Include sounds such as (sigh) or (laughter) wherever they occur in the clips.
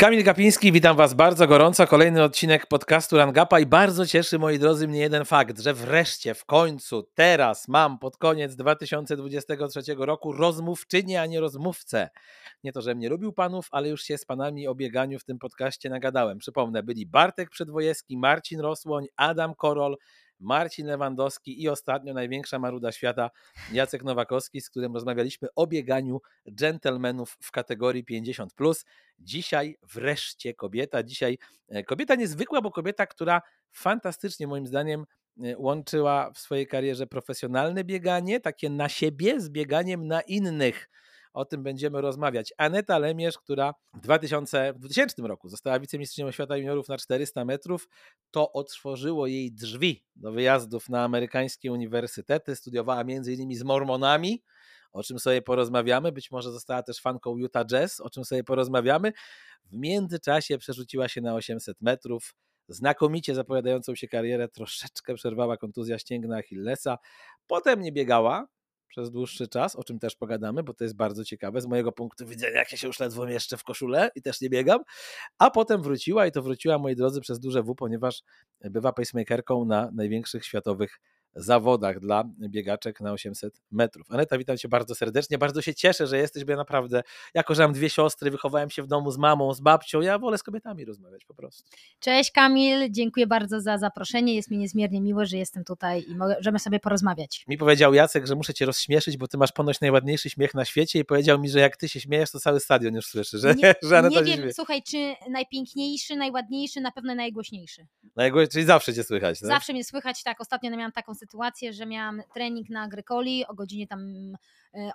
Kamil Kapiński, witam Was bardzo gorąco. Kolejny odcinek podcastu Rangapa i bardzo cieszy, moi drodzy, mnie jeden fakt, że wreszcie, w końcu, teraz mam pod koniec 2023 roku rozmówczynię, a nie rozmówcę. Nie to, że mnie lubił panów, ale już się z panami o bieganiu w tym podcaście nagadałem. Przypomnę, byli Bartek Przedwojewski, Marcin Rosłoń, Adam Korol, Marcin Lewandowski i ostatnio największa maruda świata Jacek Nowakowski, z którym rozmawialiśmy o bieganiu dżentelmenów w kategorii 50. Dzisiaj wreszcie kobieta, dzisiaj e, kobieta niezwykła, bo kobieta, która fantastycznie moim zdaniem e, łączyła w swojej karierze profesjonalne bieganie, takie na siebie, z bieganiem na innych. O tym będziemy rozmawiać. Aneta Lemierz, która w 2000, w 2000 roku została wicemistrzynią świata juniorów na 400 metrów, to otworzyło jej drzwi do wyjazdów na amerykańskie uniwersytety. Studiowała innymi z mormonami, o czym sobie porozmawiamy. Być może została też fanką Utah Jazz, o czym sobie porozmawiamy. W międzyczasie przerzuciła się na 800 metrów. Znakomicie zapowiadającą się karierę troszeczkę przerwała kontuzja ścięgna Achillesa. Potem nie biegała, przez dłuższy czas, o czym też pogadamy, bo to jest bardzo ciekawe z mojego punktu widzenia, jak ja się już ledwo mieszczę w koszulę i też nie biegam, a potem wróciła i to wróciła, moi drodzy, przez duże W, ponieważ bywa pacemakerką na największych światowych zawodach dla biegaczek na 800 metrów. Aneta, witam Cię bardzo serdecznie. Bardzo się cieszę, że jesteś, bo ja naprawdę, jako że mam dwie siostry, wychowałem się w domu z mamą, z babcią, ja wolę z kobietami rozmawiać po prostu. Cześć Kamil, dziękuję bardzo za zaproszenie. Jest mi niezmiernie miło, że jestem tutaj i możemy sobie porozmawiać. Mi powiedział Jacek, że muszę Cię rozśmieszyć, bo Ty masz ponoć najładniejszy śmiech na świecie i powiedział mi, że jak Ty się śmiejesz, to cały stadion już słyszy, że, nie, (laughs) że Aneta Nie wiem, słuchaj, czy najpiękniejszy, najładniejszy, na pewno najgłośniejszy. Najgłośniej, czyli zawsze Cię słychać, tak? Zawsze mnie słychać, tak. Ostatnio miałam taką sytuację, że miałam trening na Agrykoli o godzinie tam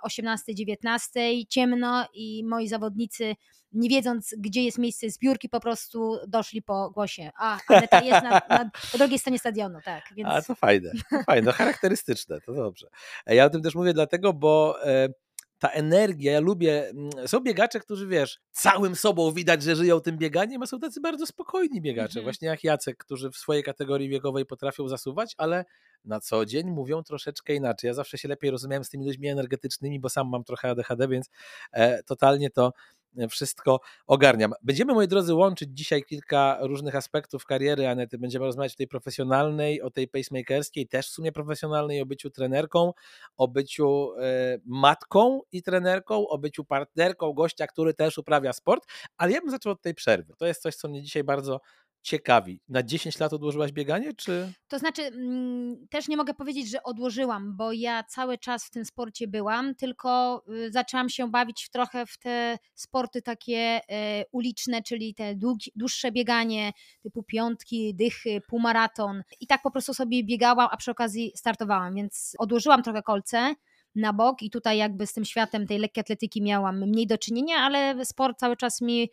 18-19, ciemno i moi zawodnicy, nie wiedząc gdzie jest miejsce zbiórki, po prostu doszli po głosie. A, Aneta jest na, na, po drugiej stronie stadionu, tak. Więc... A to fajne, to fajne, no charakterystyczne, to dobrze. Ja o tym też mówię dlatego, bo e, ta energia, ja lubię, mm, są biegacze, którzy wiesz, całym sobą widać, że żyją tym bieganiem, a są tacy bardzo spokojni biegacze, Mhm. właśnie jak Jacek, którzy w swojej kategorii wiekowej potrafią zasuwać, ale na co dzień mówią troszeczkę inaczej. Ja zawsze się lepiej rozumiałem z tymi ludźmi energetycznymi, bo sam mam trochę ADHD, więc e, totalnie to wszystko ogarniam. Będziemy, moi drodzy, łączyć dzisiaj kilka różnych aspektów kariery Anety. Będziemy rozmawiać o tej profesjonalnej, o tej pacemakerskiej, też w sumie profesjonalnej, o byciu trenerką, o byciu e, matką i trenerką, o byciu partnerką gościa, który też uprawia sport, ale ja bym zaczął od tej przerwy. To jest coś, co mnie dzisiaj bardzo ciekawi. Na 10 lat odłożyłaś bieganie, czy... To znaczy, mm, też nie mogę powiedzieć, że odłożyłam, bo ja cały czas w tym sporcie byłam, tylko y, zaczęłam się bawić w trochę w te sporty takie e, uliczne, czyli te dłuższe bieganie, typu piątki, dychy, półmaraton. I tak po prostu sobie biegałam, a przy okazji startowałam, więc odłożyłam trochę kolce na bok i tutaj jakby z tym światem tej lekkiej atletyki miałam mniej do czynienia, ale sport cały czas mi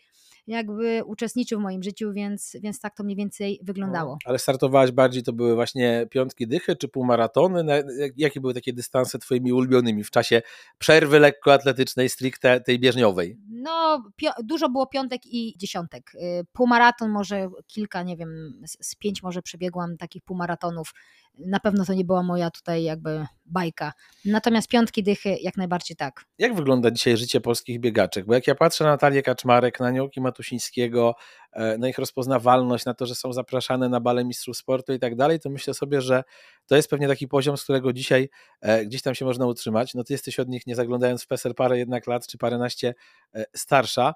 jakby uczestniczył w moim życiu, więc, więc tak to mniej więcej wyglądało. Ale startowałaś bardziej, to były właśnie piątki dychy, czy półmaratony? Jakie były takie dystanse twoimi ulubionymi w czasie przerwy lekkoatletycznej, stricte tej bieżniowej? No, dużo było piątek i dziesiątek. Y, Półmaraton, może kilka, nie wiem, z pięć może przebiegłam takich półmaratonów. Na pewno to nie była moja tutaj jakby bajka. Natomiast piątki, dychy, jak najbardziej tak. Jak wygląda dzisiaj życie polskich biegaczek? Bo jak ja patrzę na Natalię Kaczmarek, na Niołki Matusińskiego, e, na ich rozpoznawalność, na to, że są zapraszane na bale mistrzów sportu i tak dalej, to myślę sobie, że to jest pewnie taki poziom, z którego dzisiaj e, gdzieś tam się można utrzymać. No ty jesteś od nich, nie zaglądając w PESEL parę jednak lat, czy paręnaście e, starsza.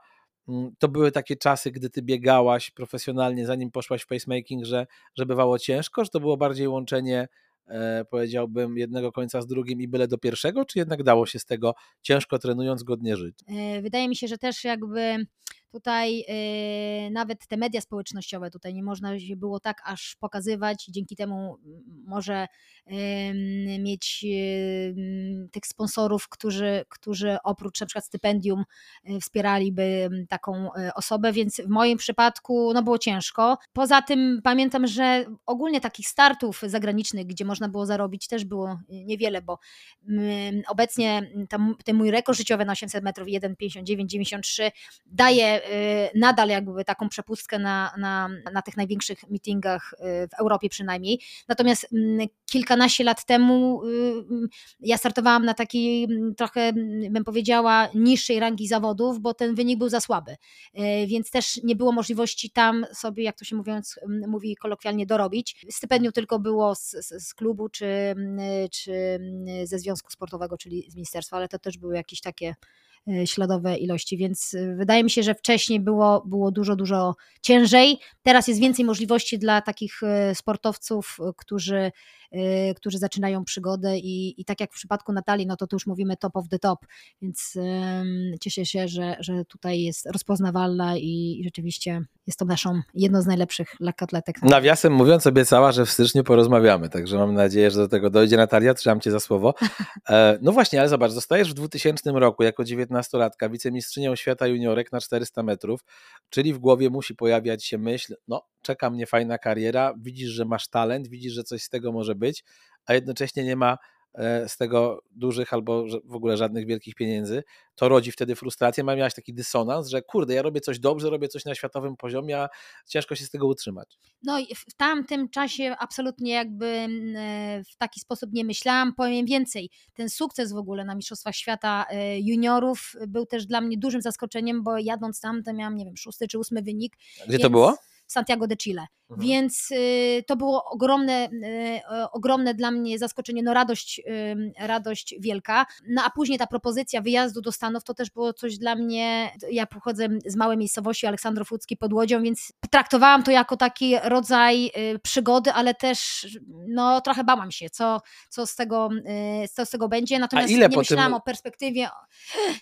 Mm, To były takie czasy, gdy ty biegałaś profesjonalnie, zanim poszłaś w pacemaking, że, że bywało ciężko, że to było bardziej łączenie e, powiedziałbym, jednego końca z drugim i byle do pierwszego, czy jednak dało się z tego ciężko trenując godnie żyć? E, Wydaje mi się, że też jakby tutaj e, nawet te media społecznościowe tutaj nie można się było tak aż pokazywać dzięki temu może em, mieć em, tych sponsorów, którzy, którzy oprócz na przykład stypendium e, wspieraliby taką e, osobę, więc w moim przypadku no było ciężko. Poza tym pamiętam, że ogólnie takich startów zagranicznych, gdzie można było zarobić też było e, niewiele, bo obecnie tam, ten mój rekord życiowy na 800 metrów 1,59,93 daje nadal jakby taką przepustkę na, na, na tych największych meetingach w Europie przynajmniej. Natomiast mm, kilkanaście lat temu ja startowałam na takiej trochę, bym powiedziała, niższej rangi zawodów, bo ten wynik był za słaby. Więc też nie było możliwości tam sobie, jak to się mówiąc, mówi kolokwialnie, dorobić. Stypendium tylko było z, z, z klubu czy, czy ze związku sportowego, czyli z ministerstwa, ale to też były jakieś takie śladowe ilości, więc e, wydaje mi się, że wcześniej było, było dużo, dużo ciężej. Teraz jest więcej możliwości dla takich e, sportowców, którzy którzy zaczynają przygodę i, i tak jak w przypadku Natalii, no to tu już mówimy top of the top, więc cieszę się, że, że tutaj jest rozpoznawalna i rzeczywiście jest to naszą jedną z najlepszych lekkoatletek. Nawiasem mówiąc obiecała, że w styczniu porozmawiamy, także mam nadzieję, że do tego dojdzie. Natalia, trzymam Cię za słowo. (laughs) E, no właśnie, ale zobacz, zostajesz w 2000 roku jako 19-latka wicemistrzynią świata juniorek na 400 metrów, czyli w głowie musi pojawiać się myśl, no czeka mnie fajna kariera, widzisz, że masz talent, widzisz, że coś z tego może być, a jednocześnie nie ma e, z tego dużych albo w ogóle żadnych wielkich pieniędzy, to rodzi wtedy frustrację. Miałaś taki dysonans, że kurde, ja robię coś dobrze, robię coś na światowym poziomie, a ciężko się z tego utrzymać. No i w tamtym czasie absolutnie jakby e, w taki sposób nie myślałam. Powiem więcej, ten sukces w ogóle na Mistrzostwach Świata e, juniorów był też dla mnie dużym zaskoczeniem, bo jadąc tam to miałam, nie wiem, szósty czy ósmy wynik. Gdzie więc... to było? Santiago de Chile. Mhm. Więc y, to było ogromne, y, ogromne dla mnie zaskoczenie, no radość, radość wielka. No a później ta propozycja wyjazdu do Stanów to też było coś dla mnie, ja pochodzę z małej miejscowości Aleksandrów Łódzki pod Łodzią, więc traktowałam to jako taki rodzaj y, przygody, ale też no trochę bałam się, co, co, z, tego, co z tego będzie. Natomiast nie myślałam tym... o perspektywie,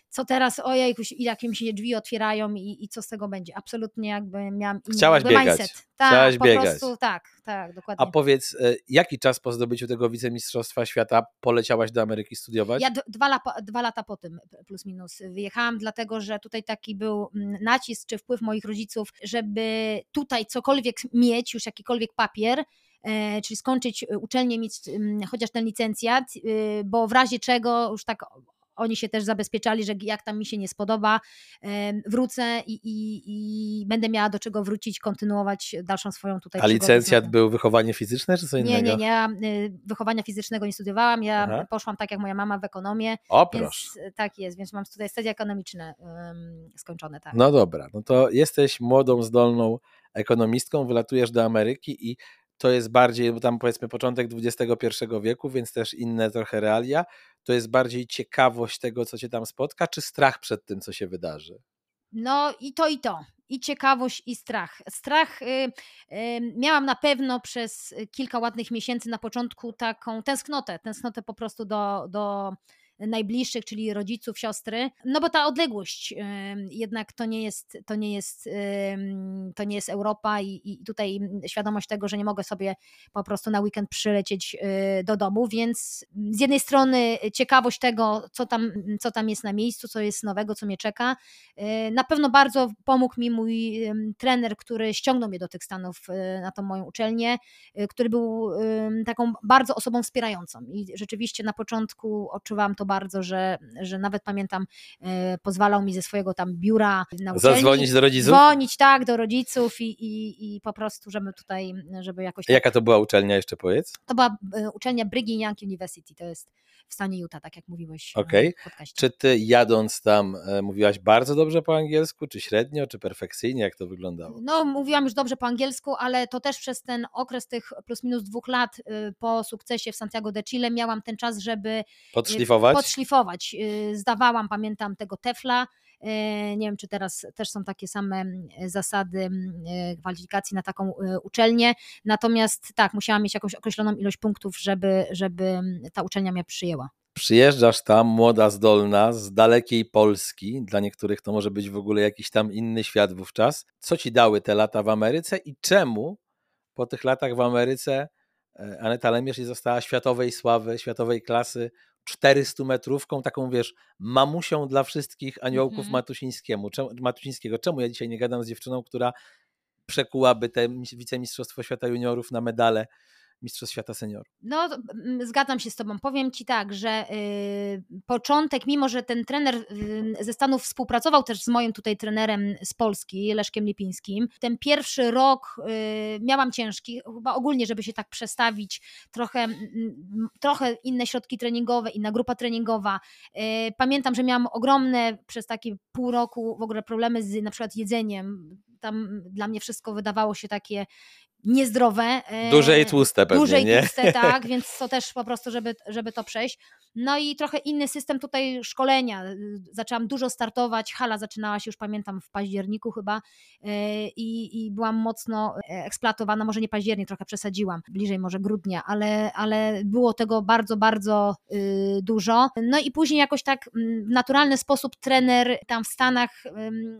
co teraz, ojej, jakie mi się drzwi otwierają i, i co z tego będzie. Absolutnie jakby miałam Chciałaś biegać. Mindset. Tak, Chciałaś po biegać. Prostu, tak, tak, dokładnie. A powiedz, e, jaki czas po zdobyciu tego wicemistrzostwa świata poleciałaś do Ameryki studiować? Ja dwa, la, dwa lata po tym, plus minus, wyjechałam, dlatego że tutaj taki był mm, nacisk czy wpływ moich rodziców, żeby tutaj cokolwiek mieć, już jakikolwiek papier, e, czyli skończyć e, uczelnię, mieć mm, chociaż ten licencjat, bo w razie czego już tak oni się też zabezpieczali, że jak tam mi się nie spodoba, wrócę i, i, i będę miała do czego wrócić, kontynuować dalszą swoją tutaj A licencjat był wychowanie fizyczne, czy co innego? Nie, nie, nie. Ja y, wychowania fizycznego nie studiowałam. Ja Aha. poszłam tak jak moja mama w ekonomię. O, proszę. Więc, tak jest, więc mam tutaj studia ekonomiczne um, skończone. Tak. No dobra, no to jesteś młodą, zdolną ekonomistką, wylatujesz do Ameryki i to jest bardziej, tam powiedzmy początek XXI wieku, więc też inne trochę realia. To jest bardziej ciekawość tego, co cię tam spotka, czy strach przed tym, co się wydarzy? No i to, i to. I ciekawość, i strach. Strach y, y, miałam na pewno przez kilka ładnych miesięcy na początku taką tęsknotę, tęsknotę po prostu do, do najbliższych, czyli rodziców, siostry, no bo ta odległość jednak to nie jest, to nie jest, to nie jest Europa i, i tutaj świadomość tego, że nie mogę sobie po prostu na weekend przylecieć y, do domu, więc z jednej strony ciekawość tego, co tam, co tam jest na miejscu, co jest nowego, co mnie czeka. Y, na pewno bardzo pomógł mi mój trener, który ściągnął mnie do tych Stanów y, na tą moją uczelnię, który był taką bardzo osobą wspierającą i rzeczywiście na początku odczuwałam to bardzo, że, że nawet pamiętam, e, pozwalał mi ze swojego tam biura na uczelni, Zadzwonić do rodziców? Dzwonić, tak, do rodziców i, i, i po prostu, żeby tutaj, żeby jakoś... Jaka to była uczelnia, jeszcze powiedz? To była e, uczelnia Brigham Young University, to jest w stanie Utah, tak jak mówiłeś okay. w podcaście. Czy ty jadąc tam e, mówiłaś bardzo dobrze po angielsku, czy średnio, czy perfekcyjnie, jak to wyglądało? No, mówiłam już dobrze po angielsku, ale to też przez ten okres tych plus minus dwóch lat po sukcesie w Santiago de Chile miałam ten czas, żeby podszlifować, podszlifować. Y, zdawałam, pamiętam, tego tefla. Y, nie wiem, czy teraz też są takie same mm, zasady mm, y, kwalifikacji na taką uczelnię. Natomiast tak, musiałam mieć jakąś określoną ilość punktów, żeby, żeby mm, ta uczelnia mnie przyjęła. Przyjeżdżasz tam, młoda, zdolna, z dalekiej Polski. Dla niektórych to może być w ogóle jakiś tam inny świat wówczas. Co ci dały te lata w Ameryce i czemu po tych latach w Ameryce e, Aneta Lemierz została światowej sławy, światowej klasy 400 metrówką, taką wiesz, mamusią dla wszystkich aniołków mm -hmm. Matusińskiemu, czemu, Matusińskiego. Czemu ja dzisiaj nie gadam z dziewczyną, która przekułaby te wicemistrzostwo świata juniorów na medale Mistrzostw Świata Seniorów. No, zgadzam się z Tobą. Powiem Ci tak, że y, początek, mimo że ten trener y, ze Stanów współpracował też z moim tutaj trenerem z Polski, Leszkiem Lipińskim, ten pierwszy rok y, miałam ciężki, chyba ogólnie, żeby się tak przestawić, trochę, trochę inne środki treningowe, inna grupa treningowa. Y, pamiętam, że miałam ogromne przez takie pół roku w ogóle problemy z na przykład jedzeniem. Tam dla mnie wszystko wydawało się takie niezdrowe. Duże i tłuste pewnie, Duże i tłuste, (laughs) tak, więc to też po prostu, żeby, żeby to przejść. No i trochę inny system tutaj szkolenia. Zaczęłam dużo startować, hala zaczynała się już pamiętam w październiku chyba e, i, i byłam mocno eksploatowana, może nie październik, trochę przesadziłam, bliżej może grudnia, ale, ale było tego bardzo, bardzo y, dużo. No i później jakoś tak w naturalny sposób trener tam w Stanach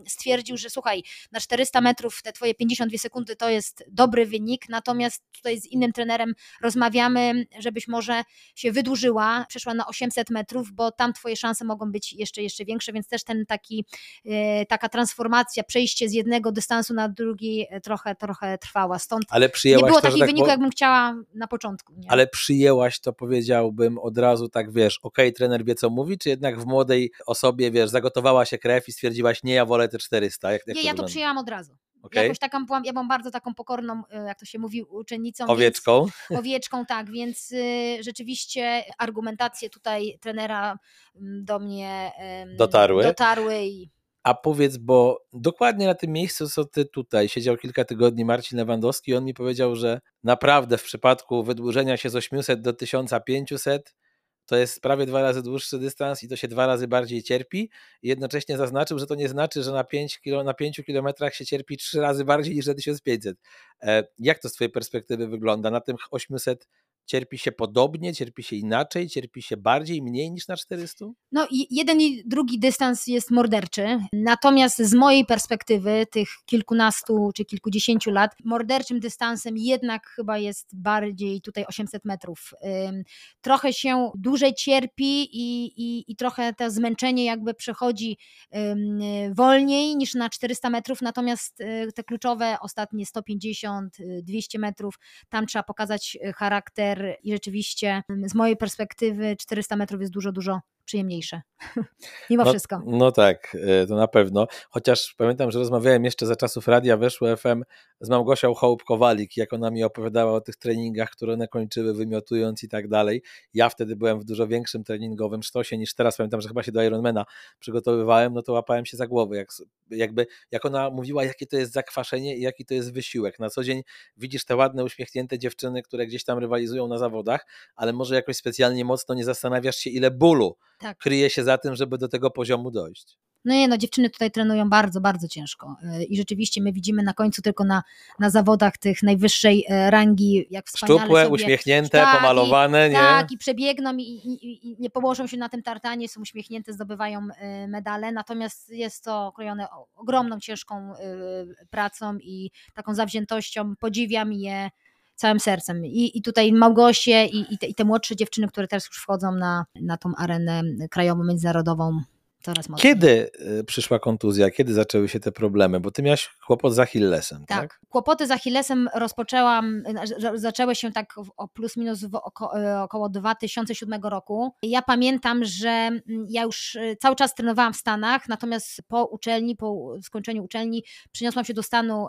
stwierdził, że słuchaj, na 400 metrów te twoje 52 sekundy to jest dobry wynik, natomiast tutaj z innym trenerem rozmawiamy, żebyś może się wydłużyła, przeszła na 800 metrów, bo tam twoje szanse mogą być jeszcze, jeszcze większe, więc też ten taki, e, taka transformacja, przejście z jednego dystansu na drugi e, trochę, trochę trwała. Stąd ale nie było to, takiego tak wyniku, po... jakbym chciała na początku. Nie? Ale przyjęłaś to, powiedziałbym od razu tak, wiesz, okej, okay, trener wie co mówi, czy jednak w młodej osobie, wiesz, zagotowała się krew i stwierdziłaś, nie, ja wolę te 400? Jak, jak nie, to ja wygląda? to przyjęłam od razu. Okay. Jakoś taką byłam, ja byłam bardzo taką pokorną, e, jak to się mówi, uczennicą. Owieczką. Więc, (laughs) owieczką, tak, więc y, rzeczywiście argumentacje tutaj trenera do mnie dotarły. dotarły i... A powiedz, bo dokładnie na tym miejscu, co ty tutaj, siedział kilka tygodni Marcin Lewandowski, on mi powiedział, że naprawdę w przypadku wydłużenia się z 800 do 1500 to jest prawie dwa razy dłuższy dystans i to się dwa razy bardziej cierpi. Jednocześnie zaznaczył, że to nie znaczy, że na 5, kilo, na 5 kilometrach się cierpi trzy razy bardziej niż na 1500. E, jak to z Twojej perspektywy wygląda? Na tym 800 cierpi się podobnie, cierpi się inaczej, cierpi się bardziej, mniej niż na 400? No i jeden i drugi dystans jest morderczy, natomiast z mojej perspektywy tych kilkunastu czy kilkudziesięciu lat, morderczym dystansem jednak chyba jest bardziej tutaj 800 metrów. Trochę się dłużej cierpi i, i, i trochę to zmęczenie jakby przechodzi wolniej niż na 400 metrów, natomiast y, te kluczowe ostatnie 150, 200 metrów, tam trzeba pokazać y, i rzeczywiście z mojej perspektywy 400 metrów jest dużo, dużo przyjemniejsze. (laughs) Mimo no, wszystko. No tak, e, to na pewno. Chociaż pamiętam, że rozmawiałem jeszcze za czasów radia Weszło FM z Małgosią Hołb-Kowalik, jak ona mi opowiadała o tych treningach, które one kończyły wymiotując i tak dalej. Ja wtedy byłem w dużo większym treningowym sztosie niż teraz. Pamiętam, że chyba się do Ironmana przygotowywałem, no to łapałem się za głowę. Jak, jakby, jak ona mówiła, jakie to jest zakwaszenie i jaki to jest wysiłek. Na co dzień widzisz te ładne, uśmiechnięte dziewczyny, które gdzieś tam rywalizują na zawodach, ale może jakoś specjalnie mocno nie zastanawiasz się, ile bólu tak. kryje się za tym, żeby do tego poziomu dojść. No nie, no dziewczyny tutaj trenują bardzo, bardzo ciężko y, i rzeczywiście my widzimy na końcu tylko na, na zawodach tych najwyższej e, rangi, jak wspaniale Szczupłe, sobie, uśmiechnięte, tak, pomalowane, i, nie? Tak, i przebiegną i, i, i, nie położą się na tym tartanie, są uśmiechnięte, zdobywają e, medale, natomiast jest to krojone ogromną, ciężką e, pracą i taką zawziętością, podziwiam je całym sercem. I, i tutaj Małgosie i, i te, i, te, młodsze dziewczyny, które teraz już wchodzą na, na tą arenę krajową, międzynarodową, coraz mocniej. Kiedy y, przyszła kontuzja? Kiedy zaczęły się te problemy? Bo ty miałaś kłopot z Achillesem, tak? tak? Kłopoty z Achillesem rozpoczęłam, zaczęły się tak o plus minus w oko, y, około 2007 roku. Ja pamiętam, że mm, ja już y, cały czas trenowałam w Stanach, natomiast po uczelni, po skończeniu uczelni przyniosłam się do stanu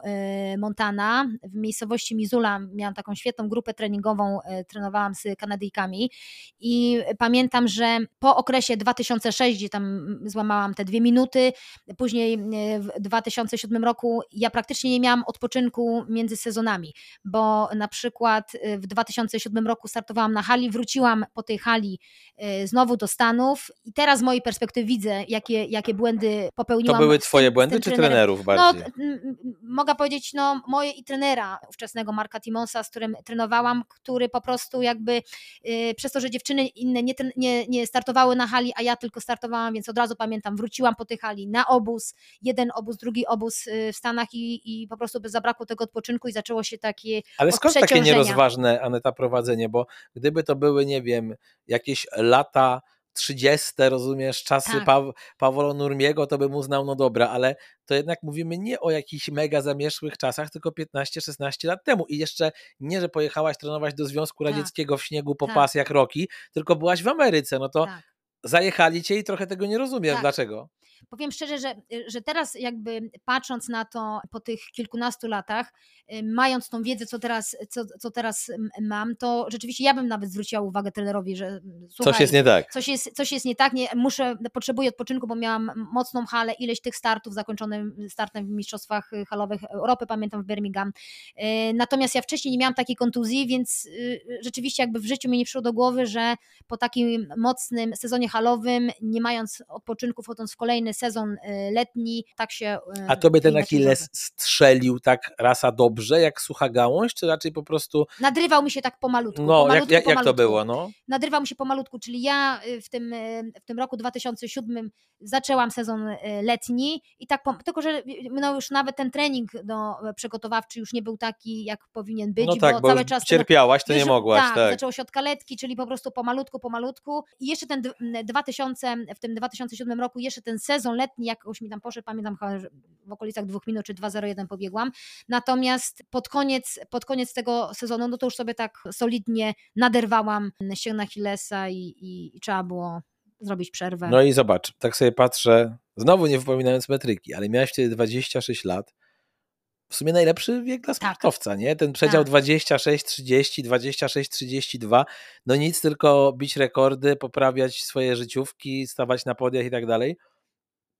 Montana. W miejscowości Missoula miałam taką świetną grupę treningową, trenowałam z Kanadyjkami i pamiętam, że po okresie 2006, gdzie tam złamałam te dwie minuty. Później e, w 2007 roku ja praktycznie nie miałam odpoczynku między sezonami, bo na przykład e, w 2007 roku startowałam na hali, wróciłam po tej hali e, znowu do Stanów i teraz z mojej perspektywy widzę, jakie, jakie błędy popełniłam. To były twoje błędy czy trenerów bardziej? No, mogę powiedzieć, no moje i trenera ówczesnego Marka Timonsa, z którym trenowałam, który po prostu jakby przez to, że dziewczyny inne nie, nie, nie startowały na hali, a ja tylko startowałam, więc od razu pamiętam, wróciłam po tej hali na obóz, jeden obóz, drugi obóz y, w Stanach i, i po prostu by zabrakło tego odpoczynku i zaczęło się takie Ale skąd takie nierozważne, Aneta, prowadzenie, bo gdyby to były, nie wiem, jakieś lata 30, rozumiesz, czasy Tak. pa Pawła Nurmiego, to bym uznał, no dobra, ale to jednak mówimy nie o jakichś mega zamieszłych czasach, tylko 15-16 lat temu. I jeszcze nie, że pojechałaś trenować do Związku Tak. Radzieckiego w śniegu po Tak. pas jak Roki, tylko byłaś w Ameryce, no to Tak. Zajechali cię i trochę tego nie rozumiem. Tak. Dlaczego? Powiem szczerze, że, że teraz jakby patrząc na to po tych kilkunastu latach, y, mając tą wiedzę, co teraz, co, co teraz mam, to rzeczywiście ja bym nawet zwróciła uwagę trenerowi, że słuchaj, Coś jest nie tak. coś jest, coś jest nie tak, nie, muszę, potrzebuję odpoczynku, bo miałam mocną halę, ileś tych startów zakończonym startem w Mistrzostwach y, Halowych Europy, pamiętam w Birmingham. Y, Natomiast ja wcześniej nie miałam takiej kontuzji, więc rzeczywiście jakby w życiu mi nie przyszło do głowy, że po takim mocnym sezonie halowym, nie mając odpoczynku, wchodząc w kolejny sezon y, letni, tak się... y, A tobie ten. Achilles strzelił tak rasa dobrze, jak sucha gałąź, czy raczej po prostu, Nadrywał mi się tak pomalutku. no, jak, pomalutku, jak, jak to pomalutku. było, no? nadrywał mi się pomalutku, czyli ja y, w tym, w tym roku 2007 zaczęłam sezon letni i tak, tylko że no już nawet ten trening no, przygotowawczy już nie był taki, jak powinien być, No tak, bo, bo cały czas cierpiałaś, to nie mogłaś, tak, tak. zaczęło się od kaletki, czyli po prostu pomalutku, pomalutku. I jeszcze ten d- 2000, w tym 2007 roku, jeszcze ten sezon letni jakoś mi tam poszedł, pamiętam w okolicach dwóch minut czy 2.01 pobiegłam. Natomiast pod koniec, pod koniec tego sezonu, no to już sobie tak solidnie naderwałam ścięgna Achillesa i, i, i trzeba było zrobić przerwę. No i zobacz, tak sobie patrzę, znowu nie wypominając metryki, ale miałeś wtedy 26 lat. W sumie najlepszy wiek dla Tak. sportowca, nie? Ten przedział Tak. 26-30, 26-32, no nic, tylko bić rekordy, poprawiać swoje życiówki, stawać na podiach i tak dalej.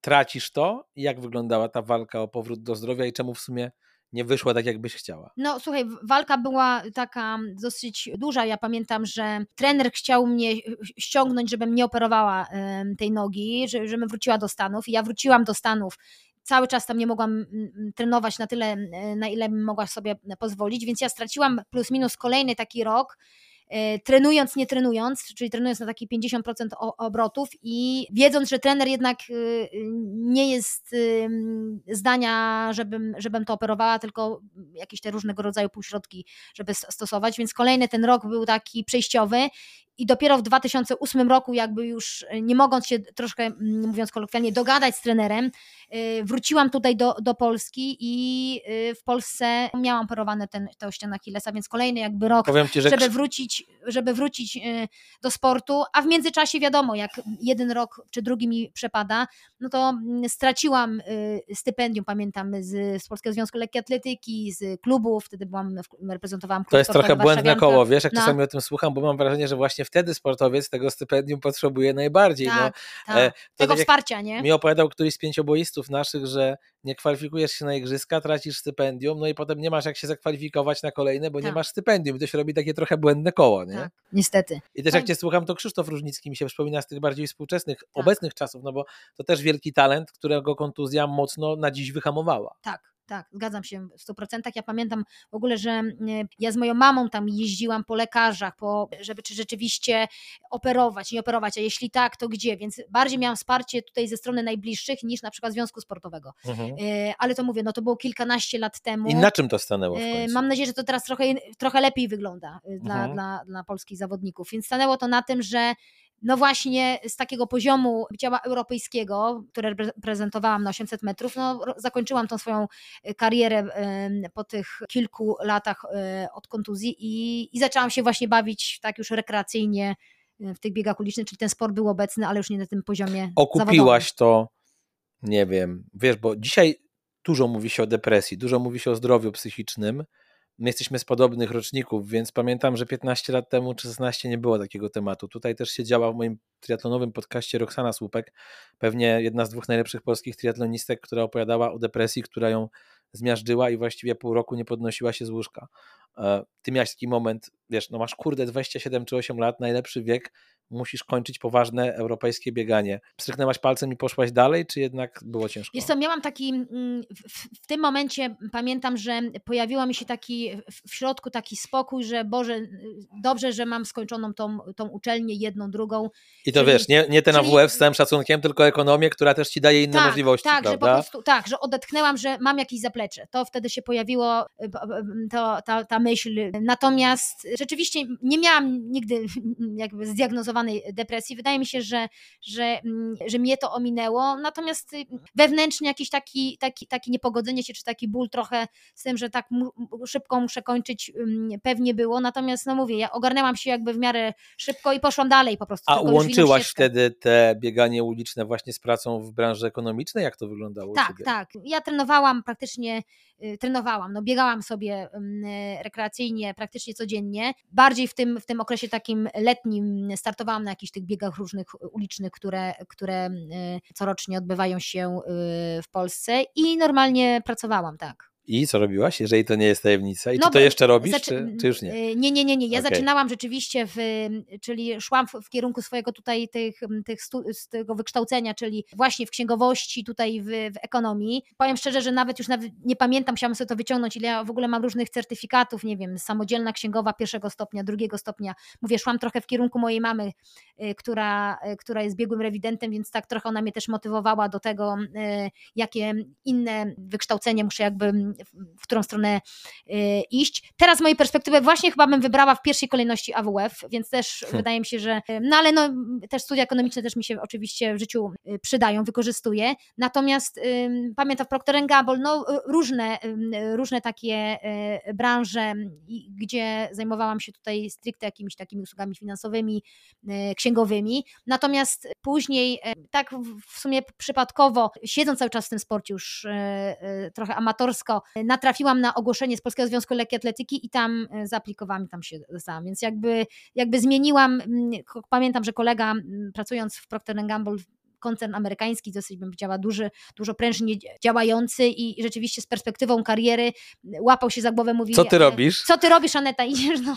Tracisz to? Jak wyglądała ta walka o powrót do zdrowia i czemu w sumie nie wyszła tak, jakbyś chciała? No słuchaj, walka była taka dosyć duża. Ja pamiętam, że trener chciał mnie ściągnąć, żebym nie operowała tej nogi, że- żebym wróciła do Stanów. I ja wróciłam do Stanów. Cały czas tam nie mogłam mm, mm, trenować na tyle, e, na ile mogła sobie pozwolić, więc ja straciłam plus minus kolejny taki rok. E, Trenując, nie trenując, czyli trenując na taki 50% o- obrotów i wiedząc, że trener jednak y, nie jest ym, zdania, żebym, żebym to operowała, tylko jakieś te różnego rodzaju półśrodki, żeby stosować, więc kolejny ten rok był taki przejściowy i dopiero w 2008 roku jakby już y, nie mogąc się troszkę, mm, mówiąc kolokwialnie, dogadać z trenerem, y, wróciłam tutaj do, do Polski i y, w Polsce miałam operowane ten, tę ścianę Achillesa, więc kolejny jakby rok ci, że żeby wrócić, żeby wrócić do sportu, a w międzyczasie wiadomo, jak jeden rok czy drugi mi przepada, no to mm, straciłam stypendium, pamiętam, z, z Polskiego Związku Lekkiej Atletyki, z klubu, wtedy byłam, reprezentowałam klub To jest trochę błędne koło, wiesz, jak No. czasami o tym słucham, bo mam wrażenie, że właśnie wtedy sportowiec tego stypendium potrzebuje najbardziej. Tak, no, tak. to Tego tak wsparcia, nie? mi opowiadał któryś z pięcioboistów naszych, że nie kwalifikujesz się na igrzyska, tracisz stypendium, no i potem nie masz jak się zakwalifikować na kolejne, bo nie Tak. masz stypendium. I to się robi takie trochę błędne koło, nie? Tak, niestety. I też jak Tak. cię słucham, to Krzysztof Różnicki mi się przypomina z tych bardziej współczesnych, obecnych czasów, no bo to też wielki talent, którego kontuzja mocno na dziś wyhamowała. Tak, tak, zgadzam się w 100%. Ja pamiętam w ogóle, że e, ja z moją mamą tam jeździłam po lekarzach, po, żeby czy rzeczywiście operować, nie operować, a jeśli tak, to gdzie? Więc bardziej miałam wsparcie tutaj ze strony najbliższych niż na przykład Związku Sportowego. Mhm. E, Ale to mówię, no to było kilkanaście lat temu. I na czym to stanęło w E? Mam nadzieję, że to teraz trochę, trochę lepiej wygląda e, dla, Mhm. dla, dla polskich zawodników. Więc stanęło to na tym, że no właśnie z takiego poziomu ciała europejskiego, które reprezentowałam na 800 metrów, no zakończyłam tą swoją e, karierę po tych kilku latach e, od kontuzji i, i zaczęłam się właśnie bawić tak już rekreacyjnie e, w tych biegach ulicznych, czyli ten sport był obecny, ale już nie na tym poziomie Okupiłaś to, nie wiem, wiesz, bo dzisiaj dużo mówi się o depresji, dużo mówi się o zdrowiu psychicznym. My jesteśmy z podobnych roczników, więc pamiętam, że 15 lat temu czy 16 nie było takiego tematu. Tutaj też siedziała w moim triatlonowym podcaście Roxana Słupek, pewnie jedna z dwóch najlepszych polskich triatlonistek, która opowiadała o depresji, która ją zmiażdżyła i właściwie pół roku nie podnosiła się z łóżka. E, Ty miałeś taki moment, wiesz, no masz kurde 27 czy 8 lat, najlepszy wiek, musisz kończyć poważne europejskie bieganie. Stryknęłaś palcem i poszłaś dalej, czy jednak było ciężko? Wiesz co, miałam taki, mm, w, w tym momencie pamiętam, że pojawiła mi się taki w, środku taki spokój, że Boże, y, dobrze, że mam skończoną tą, tą uczelnię, jedną, drugą. I to czyli- wiesz, nie, nie ten czyli- AWF z całym szacunkiem, tylko ekonomię, która też ci daje inne tak, możliwości, tak, że po prawda? prostu, tak, że odetchnęłam, że mam jakieś zaplecze. To wtedy się pojawiło y, b- to, ta, ta myśl. Natomiast rzeczywiście nie miałam nigdy (laughs) jakby zdiagnozowanej zaawansowanej depresji. Wydaje mi się, że, że, mm, że mnie to ominęło, natomiast y, wewnętrznie jakiś taki, taki, taki niepogodzenie się, czy taki ból trochę z tym, że tak szybko muszę kończyć, pewnie było, natomiast no mówię, ja ogarnęłam się jakby w miarę szybko i poszłam dalej po prostu. A łączyłaś wtedy te bieganie uliczne właśnie z pracą w branży ekonomicznej? Jak to wyglądało? Tak, tak. Ja trenowałam praktycznie, trenowałam, no biegałam sobie rekreacyjnie praktycznie codziennie. Bardziej w tym, w tym okresie takim letnim startowałam na jakichś tych biegach różnych ulicznych, które, które y, corocznie odbywają się y, w Polsce i normalnie pracowałam, tak. I co robiłaś, jeżeli to nie jest tajemnica? I no, czy to jeszcze robisz, zaczy... czy, czy, już nie? Y, nie, nie, nie, nie. Ja okay. zaczynałam rzeczywiście, w, czyli szłam w, w, kierunku swojego tutaj tych, tych stu, z tego wykształcenia, czyli właśnie w księgowości, tutaj w, w, ekonomii. Powiem szczerze, że nawet już nawet nie pamiętam, chciałam sobie to wyciągnąć, ile ja w ogóle mam różnych certyfikatów, nie wiem, samodzielna księgowa pierwszego stopnia, drugiego stopnia. Mówię, szłam trochę w kierunku mojej mamy, y, która, y, która jest biegłym rewidentem, więc tak trochę ona mnie też motywowała do tego, jakie inne wykształcenie muszę jakby w którą stronę y, iść. Teraz z mojej perspektywy właśnie chyba bym wybrała w pierwszej kolejności AWF, więc też hmm. wydaje mi się, że no ale no też studia ekonomiczne też mi się oczywiście w życiu y, przydają, wykorzystuję. Natomiast pamiętam w Procter Gamble no różne, różne takie y, branże, gdzie zajmowałam się tutaj stricte jakimiś takimi usługami finansowymi, księgowymi. Natomiast później tak w sumie przypadkowo, siedząc cały czas w tym sporcie już trochę amatorsko, natrafiłam na ogłoszenie z Polskiego Związku Lekkiej Atletyki i tam e, zaaplikowałam i tam się dostałam, więc jakby, jakby zmieniłam, pamiętam, że kolega pracując w Procter Gamble koncern amerykański, dosyć bym powiedziała duży, dużo prężnie działający i rzeczywiście z perspektywą kariery łapał się za głowę, mówi Co ty e, robisz? Co ty robisz Aneta? (laughs) Idziesz do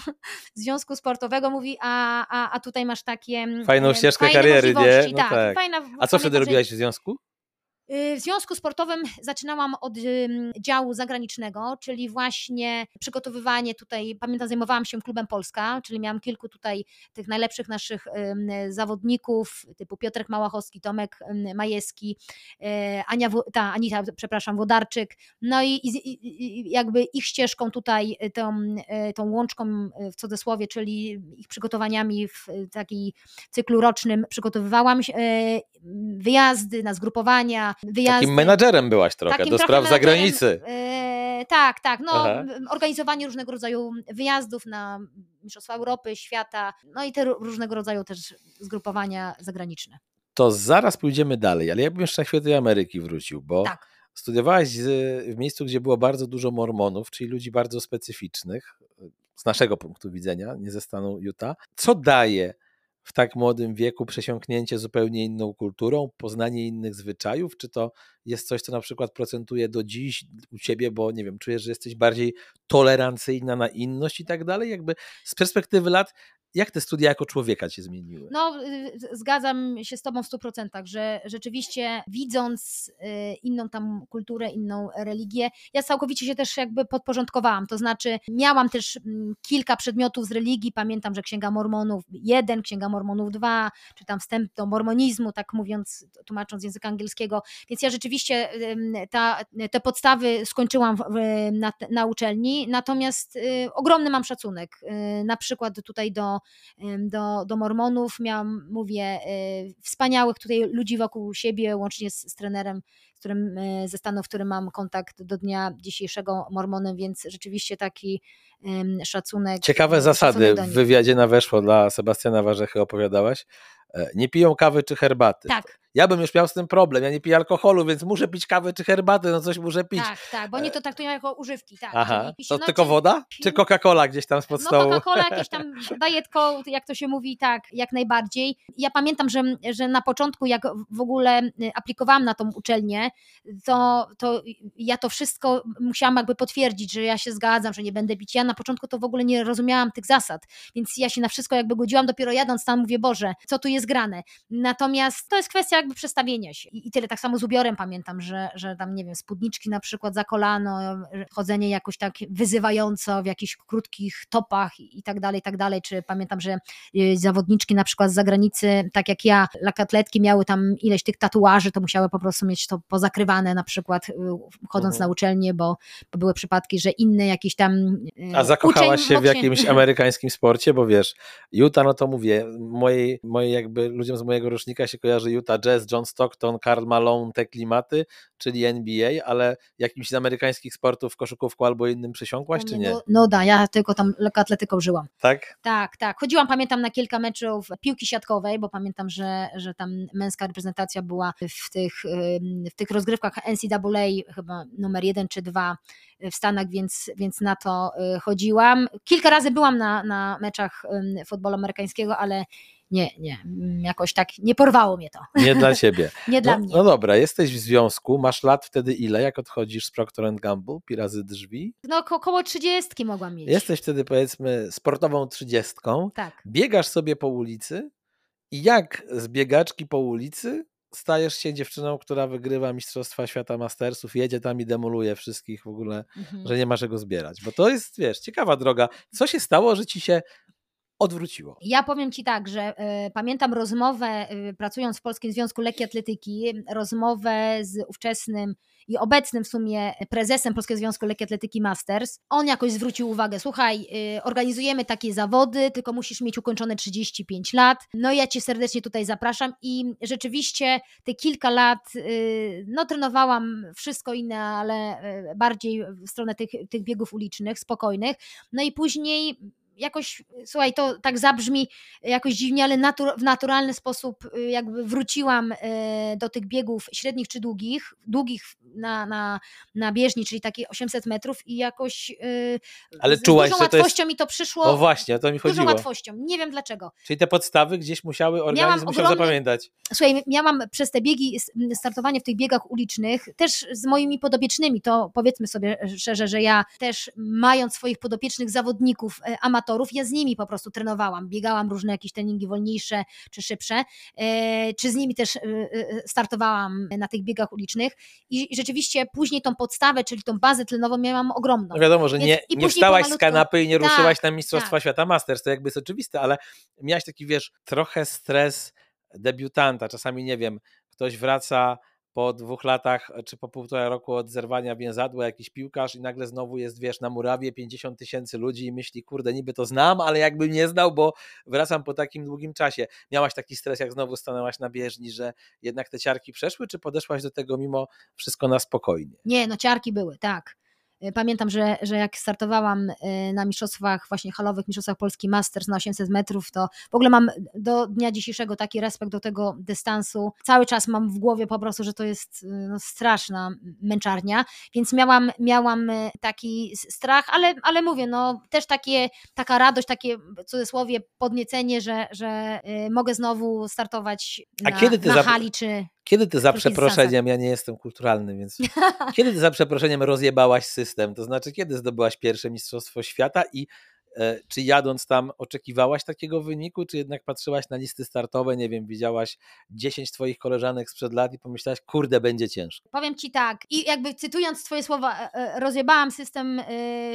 związku sportowego, mówi, a, a, a tutaj masz takie fajną ścieżkę fajne kariery, nie? No tak, tak. Fajna, a co wtedy robiłaś w związku? W związku sportowym zaczynałam od działu zagranicznego, czyli właśnie przygotowywanie tutaj, pamiętam, zajmowałam się klubem Polska, czyli miałam kilku tutaj tych najlepszych naszych zawodników, typu Piotrek Małachowski, Tomek Majewski, e, Ania, ta, Anita, przepraszam, Wodarczyk, no i, i jakby ich ścieżką tutaj, y, tą, y, tą łączką w cudzysłowie, czyli ich przygotowaniami w takiej cyklu rocznym przygotowywałam e, wyjazdy na zgrupowania, wyjazdy. Takim menadżerem byłaś trochę, Takim do spraw zagranicy. Yy, tak, tak. No, organizowanie różnego rodzaju wyjazdów na Mistrzostwa Europy, świata, no i te różnego rodzaju też zgrupowania zagraniczne. To zaraz pójdziemy dalej, ale ja bym jeszcze na chwilę do Ameryki wrócił, bo tak. studiowałaś w miejscu, gdzie było bardzo dużo mormonów, czyli ludzi bardzo specyficznych, z naszego punktu widzenia, nie ze stanu Utah. Co daje w tak młodym wieku przesiąknięcie zupełnie inną kulturą, poznanie innych zwyczajów? Czy to jest coś, co na przykład procentuje do dziś u ciebie, bo nie wiem, czujesz, że jesteś bardziej tolerancyjna na inność i tak dalej? Jakby z perspektywy lat, jak te studia jako człowieka cię zmieniły? No, y, zgadzam się z Tobą w 100%, że rzeczywiście widząc y, inną tam kulturę, inną religię, ja całkowicie się też jakby podporządkowałam. To znaczy, miałam też mm, kilka przedmiotów z religii. Pamiętam, że Księga Mormonów 1, Księga Mormonów 2, czy tam wstęp do mormonizmu, tak mówiąc, tłumacząc z języka angielskiego. Więc ja rzeczywiście ta, te podstawy skończyłam w, na, na uczelni, natomiast y, ogromny mam szacunek. Na przykład tutaj do do, do Mormonów. Miałam, mówię, y, wspaniałych tutaj ludzi wokół siebie, łącznie z, z trenerem, z którym, y, ze stanu, w którym mam kontakt do dnia dzisiejszego Mormonem, więc rzeczywiście taki szacunek. Ciekawe zasady w wywiadzie na weszło dla Sebastiana Warzechy opowiadałaś. E, nie piją kawy czy herbaty. Tak. Ja bym już miał z tym problem. Ja nie piję alkoholu, więc muszę pić kawę czy herbatę, no coś muszę pić. Tak, tak, bo oni e, to traktują jako używki. Tak. Aha. To no, tylko woda? Czy Coca-Cola gdzieś tam no, stołu? No Coca-Cola, (laughs) jakieś tam dajetko, jak to się mówi, tak, jak najbardziej. Ja pamiętam, że, że na początku, jak w ogóle y, aplikowałam na tą uczelnię, to, to ja to wszystko musiałam jakby potwierdzić, że ja się zgadzam, że nie będę pić. Ja na początku to w ogóle nie rozumiałam tych zasad, więc ja się na wszystko jakby godziłam, dopiero jadąc tam mówię, Boże, co tu jest grane. Natomiast to jest kwestia jakby przestawienia się. I, I tyle, tak samo z ubiorem pamiętam, że, że tam, nie wiem, spódniczki na przykład za kolano, chodzenie jakoś tak wyzywająco w jakichś krótkich topach i tak dalej, i tak dalej, czy pamiętam, że y, zawodniczki na przykład z zagranicy, tak jak ja, lakatletki miały tam ileś tych tatuaży, to musiały po prostu mieć to pozakrywane na przykład y, chodząc mhm. na uczelnię, bo, bo były przypadki, że inny jakiś tam y, A zakochałaś się w jakimś amerykańskim sporcie, bo wiesz, Utah, no to mówię, mojej, mojej jakby ludziom z mojego rocznika się kojarzy Utah Jazz, John Stockton, Karl Malone, te klimaty, czyli NBA, ale jakimś z amerykańskich sportów koszykówką albo innym przysiągłaś, czy nie? No, no da, ja tylko tam lekkoatletyką żyłam. Tak? Tak, tak. Chodziłam, pamiętam, na kilka meczów piłki siatkowej, bo pamiętam, że, że tam męska reprezentacja była w tych, w tych rozgrywkach NCAA chyba numer jeden czy dwa w Stanach, więc, więc na to y, chodziłam. Kilka razy byłam na, na meczach futbolu amerykańskiego, ale nie, nie, mm, jakoś tak nie porwało mnie to. Nie dla (laughs) ciebie. nie dla no, mnie. No dobra, jesteś w związku, masz lat wtedy ile, jak odchodzisz z Procter Gamble, pi razy drzwi? No około trzydziestki mogłam mieć. Jesteś wtedy powiedzmy sportową trzydziestką, tak. biegasz sobie po ulicy i jak z biegaczki po ulicy stajesz się dziewczyną, która wygrywa Mistrzostwa Świata Mastersów, jedzie tam i demoluje wszystkich w ogóle, mhm. że nie ma czego zbierać. Bo to jest, wiesz, ciekawa droga. Co się stało, że ci się odwróciło. Ja powiem Ci tak, że y, pamiętam rozmowę, y, pracując w Polskim Związku Lekkiej Atletyki, rozmowę z ówczesnym i obecnym w sumie prezesem Polskiego Związku Lekkiej Atletyki Masters. On jakoś zwrócił uwagę, słuchaj, y, organizujemy takie zawody, tylko musisz mieć ukończone 35 lat. No ja Cię serdecznie tutaj zapraszam i rzeczywiście te kilka lat, no trenowałam wszystko inne, ale bardziej w stronę tych, tych biegów ulicznych, spokojnych. No i później jakoś, słuchaj, to tak zabrzmi jakoś dziwnie, ale natur, w naturalny sposób y, jakby wróciłam y, do tych biegów średnich czy długich, długich na, na, na bieżni, czyli takie 800 metrów i jakoś y, ale z czułaś, dużą łatwością jest... mi to przyszło. No właśnie, to mi chodziło. Dużą łatwością, nie wiem dlaczego. Czyli te podstawy gdzieś musiały, organizm musiał ogromny... zapamiętać. Słuchaj, miałam przez te biegi, startowanie w tych biegach ulicznych, też z moimi podobiecznymi, to powiedzmy sobie szczerze, że ja też mając swoich podopiecznych zawodników, e, amatorów, ja z nimi po prostu trenowałam, biegałam różne jakieś treningi wolniejsze czy szybsze, e, czy z nimi też e, startowałam na tych biegach ulicznych. I rzeczywiście później tą podstawę, czyli tą bazę tlenową miałam ogromną. No wiadomo, że Więc nie, nie wstałaś z kanapy i nie tak, ruszyłaś na Mistrzostwa tak. Świata Masters, to jakby jest oczywiste, ale miałaś taki, wiesz, trochę stres debiutanta, czasami nie wiem, ktoś wraca po dwóch latach czy po półtora roku od zerwania więzadła jakiś piłkarz i nagle znowu jest, wiesz, na murawie 50 tysięcy ludzi i myśli, kurde, niby to znam, ale jakbym nie znał, bo wracam po takim długim czasie. Miałaś taki stres, jak znowu stanęłaś na bieżni, że jednak te ciarki przeszły, czy podeszłaś do tego mimo wszystko na spokojnie? Nie, no ciarki były, tak. Y, pamiętam, że, że jak startowałam y, na mistrzostwach, właśnie halowych mistrzostwach Polski Masters na 800 metrów, to w ogóle mam do dnia dzisiejszego taki respekt do tego dystansu. Cały czas mam w głowie po prostu, że to jest y, no, straszna męczarnia, więc miałam, miałam taki strach, ale, ale mówię, no też takie, taka radość, takie w cudzysłowie podniecenie, że, że mogę znowu startować na, A kiedy ty na hali czy kiedy ty za przeproszeniem, ja nie jestem kulturalny, więc (laughs) kiedy ty za przeproszeniem rozjebałaś system? To znaczy, kiedy zdobyłaś pierwsze Mistrzostwo Świata i e, czy jadąc tam oczekiwałaś takiego wyniku, czy jednak patrzyłaś na listy startowe, nie wiem, widziałaś 10 twoich koleżanek sprzed lat i pomyślałaś, kurde, będzie ciężko. Powiem ci tak, i jakby cytując twoje słowa, e, e, rozjebałam system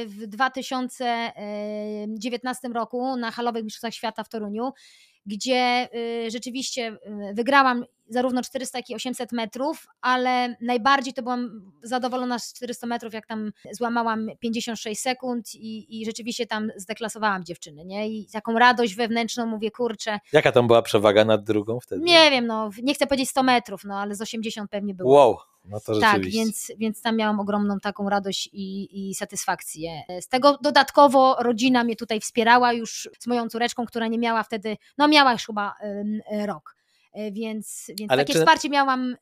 w 2019 roku na halowych Mistrzostwach Świata w Toruniu gdzie y, rzeczywiście y, wygrałam zarówno 400, jak i 800 metrów, ale najbardziej to byłam zadowolona z 400 metrów, jak tam złamałam 56 sekund i, i rzeczywiście tam zdeklasowałam dziewczyny, nie? I taką radość wewnętrzną mówię, kurczę. Jaka tam była przewaga nad drugą wtedy? Nie wiem, no, nie chcę powiedzieć 100 metrów, no, ale z 80 pewnie było. Wow. No to tak, więc, więc tam miałam ogromną taką radość i, i satysfakcję. Z tego dodatkowo rodzina mnie tutaj wspierała już z moją córeczką, która nie miała wtedy, no miała już chyba rok. E, więc, więc takie czy... wsparcie miałam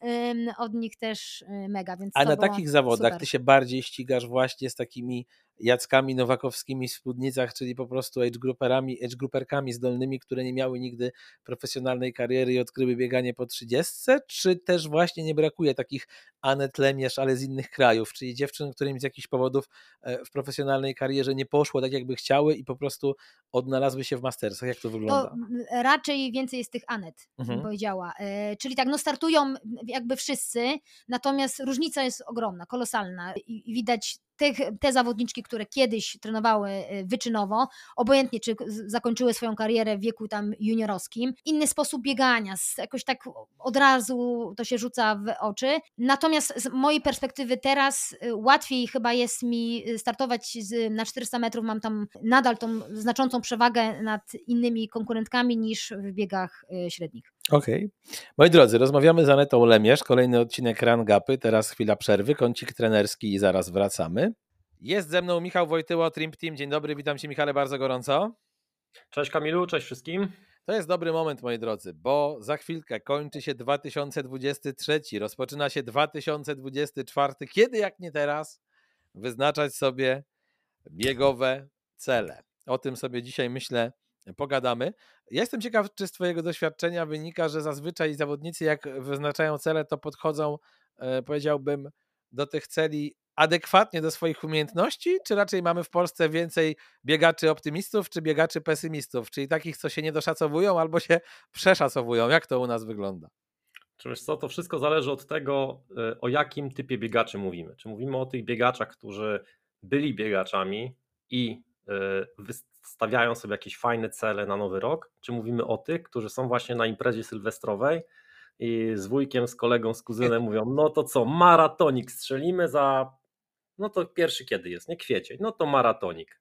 od nich też e, mega. Więc A na takich zawodach super. ty się bardziej ścigasz właśnie z takimi Jackami Nowakowskimi w spódnicach, czyli po prostu age grouperkami zdolnymi, które nie miały nigdy profesjonalnej kariery i odkryły bieganie po 30, czy też właśnie nie brakuje takich Anet Lemierz, ale z innych krajów, czyli dziewczyn, którym z jakichś powodów e, w profesjonalnej karierze nie poszło tak, jakby chciały i po prostu odnalazły się w mastersach. Jak to wygląda? To raczej więcej jest tych Anet, mhm. bym powiedziała. E, czyli tak, no startują jakby wszyscy, natomiast różnica jest ogromna, kolosalna i widać tych, te zawodniczki, które kiedyś trenowały y, wyczynowo, obojętnie czy zakończyły swoją karierę w wieku tam juniorowskim, inny sposób biegania, jakoś tak od razu to się rzuca w oczy. Natomiast z mojej perspektywy teraz y, łatwiej chyba jest mi startować z, na 400 metrów, mam tam nadal tą znaczącą przewagę nad innymi konkurentkami niż w biegach y, średnich. Okej. Okay. Moi drodzy, rozmawiamy z Anetą Lemierz, kolejny odcinek Run Gapy, teraz chwila przerwy, kącik trenerski i zaraz wracamy. Jest ze mną Michał Wojtyło, Trimp Team. Dzień dobry, witam Cię Michale bardzo gorąco. Cześć Kamilu, cześć wszystkim. To jest dobry moment, moi drodzy, bo za chwilkę kończy się 2023, rozpoczyna się 2024. Kiedy jak nie teraz wyznaczać sobie biegowe cele? O tym sobie dzisiaj myślę pogadamy. Ja jestem ciekaw, czy z Twojego doświadczenia wynika, że zazwyczaj zawodnicy, jak wyznaczają cele, to podchodzą, e, powiedziałbym, do tych celi adekwatnie do swoich umiejętności, czy raczej mamy w Polsce więcej biegaczy optymistów, czy biegaczy pesymistów, czyli takich, co się nie doszacowują albo się (laughs) przeszacowują? Jak to u nas wygląda? Czy wiesz co, to wszystko zależy od tego, e, o jakim typie biegaczy mówimy. Czy mówimy o tych biegaczach, którzy byli biegaczami i e, stawiają sobie jakieś fajne cele na nowy rok, czy mówimy o tych, którzy są właśnie na imprezie sylwestrowej i z wujkiem, z kolegą, z kuzynem mówią, no to co, maratonik strzelimy za, no to pierwszy kiedy jest, nie kwiecień, no to maratonik.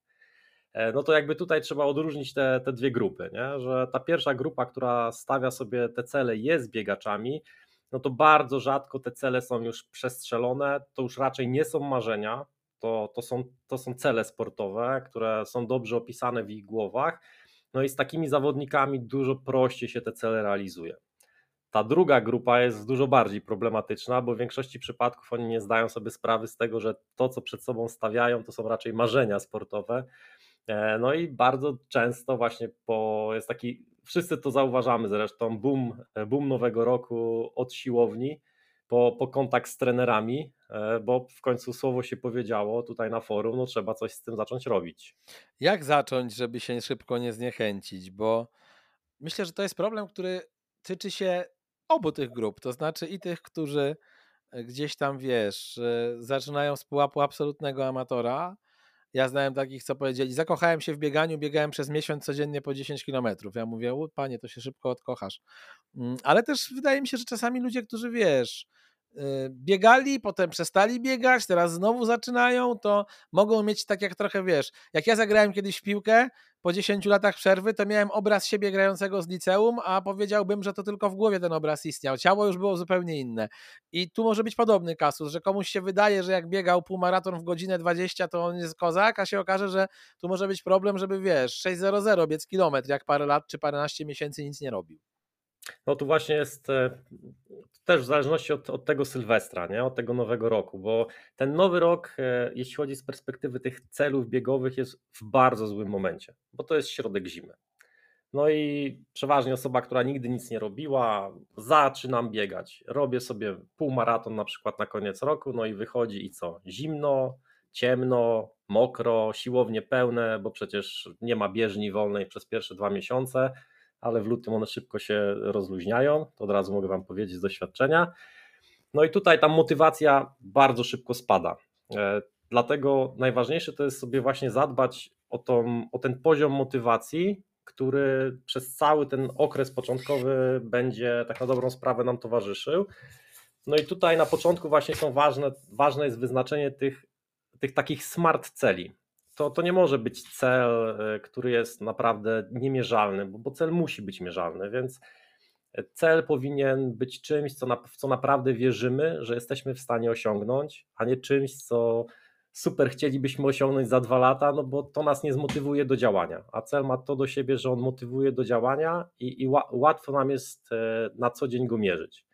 E, no to jakby tutaj trzeba odróżnić te, te dwie grupy, nie? że ta pierwsza grupa, która stawia sobie te cele, jest biegaczami, no to bardzo rzadko te cele są już przestrzelone, to już raczej nie są marzenia, to, to, są, to są cele sportowe, które są dobrze opisane w ich głowach. No i z takimi zawodnikami dużo prościej się te cele realizuje. Ta druga grupa jest dużo bardziej problematyczna, bo w większości przypadków oni nie zdają sobie sprawy z tego, że to, co przed sobą stawiają, to są raczej marzenia sportowe. E, no i bardzo często właśnie po, jest taki, wszyscy to zauważamy zresztą, boom, boom nowego roku od siłowni, po, po kontakt z trenerami, e, bo w końcu słowo się powiedziało tutaj na forum, no trzeba coś z tym zacząć robić. Jak zacząć, żeby się szybko nie zniechęcić? Bo myślę, że to jest problem, który tyczy się obu tych grup, to znaczy i tych, którzy e, gdzieś tam, wiesz, zaczynają z pułapu absolutnego amatora. Ja znałem takich, co powiedzieli, zakochałem się w bieganiu, biegałem przez miesiąc codziennie po 10 kilometrów. Ja mówię, panie, to się szybko odkochasz. Mm, ale też wydaje mi się, że czasami ludzie, którzy, wiesz, biegali, potem przestali biegać, teraz znowu zaczynają, to mogą mieć tak jak trochę wiesz. Jak ja zagrałem kiedyś w piłkę po 10 latach przerwy, to miałem obraz siebie grającego z liceum, a powiedziałbym, że to tylko w głowie ten obraz istniał. Ciało już było zupełnie inne. I tu może być podobny kasus, że komuś się wydaje, że jak biegał półmaraton w godzinę 20, to on jest kozak, a się okaże, że tu może być problem, żeby wiesz, 6.00 biec kilometr, jak parę lat czy paręnaście miesięcy nic nie robił. No tu właśnie jest e, też w zależności od, od tego Sylwestra, nie? od tego nowego roku, bo ten nowy rok, e, jeśli chodzi z perspektywy tych celów biegowych, jest w bardzo złym momencie, bo to jest środek zimy. No i przeważnie osoba, która nigdy nic nie robiła, zaczynam biegać. Robię sobie półmaraton na przykład na koniec roku, no i wychodzi i co? Zimno, ciemno, mokro, siłownie pełne, bo przecież nie ma bieżni wolnej przez pierwsze dwa miesiące ale w lutym one szybko się rozluźniają, to od razu mogę Wam powiedzieć z doświadczenia. No i tutaj ta motywacja bardzo szybko spada. E, dlatego najważniejsze to jest sobie właśnie zadbać o, tą, o ten poziom motywacji, który przez cały ten okres początkowy będzie tak na dobrą sprawę nam towarzyszył. No i tutaj na początku właśnie są ważne, ważne jest wyznaczenie tych, tych takich smart celi to, to nie może być cel, e, który jest naprawdę niemierzalny, bo, bo cel musi być mierzalny, więc cel powinien być czymś, co na, w co naprawdę wierzymy, że jesteśmy w stanie osiągnąć, a nie czymś, co super chcielibyśmy osiągnąć za dwa lata, no bo to nas nie zmotywuje do działania. A cel ma to do siebie, że on motywuje do działania i, i łatwo nam jest e, na co dzień go mierzyć.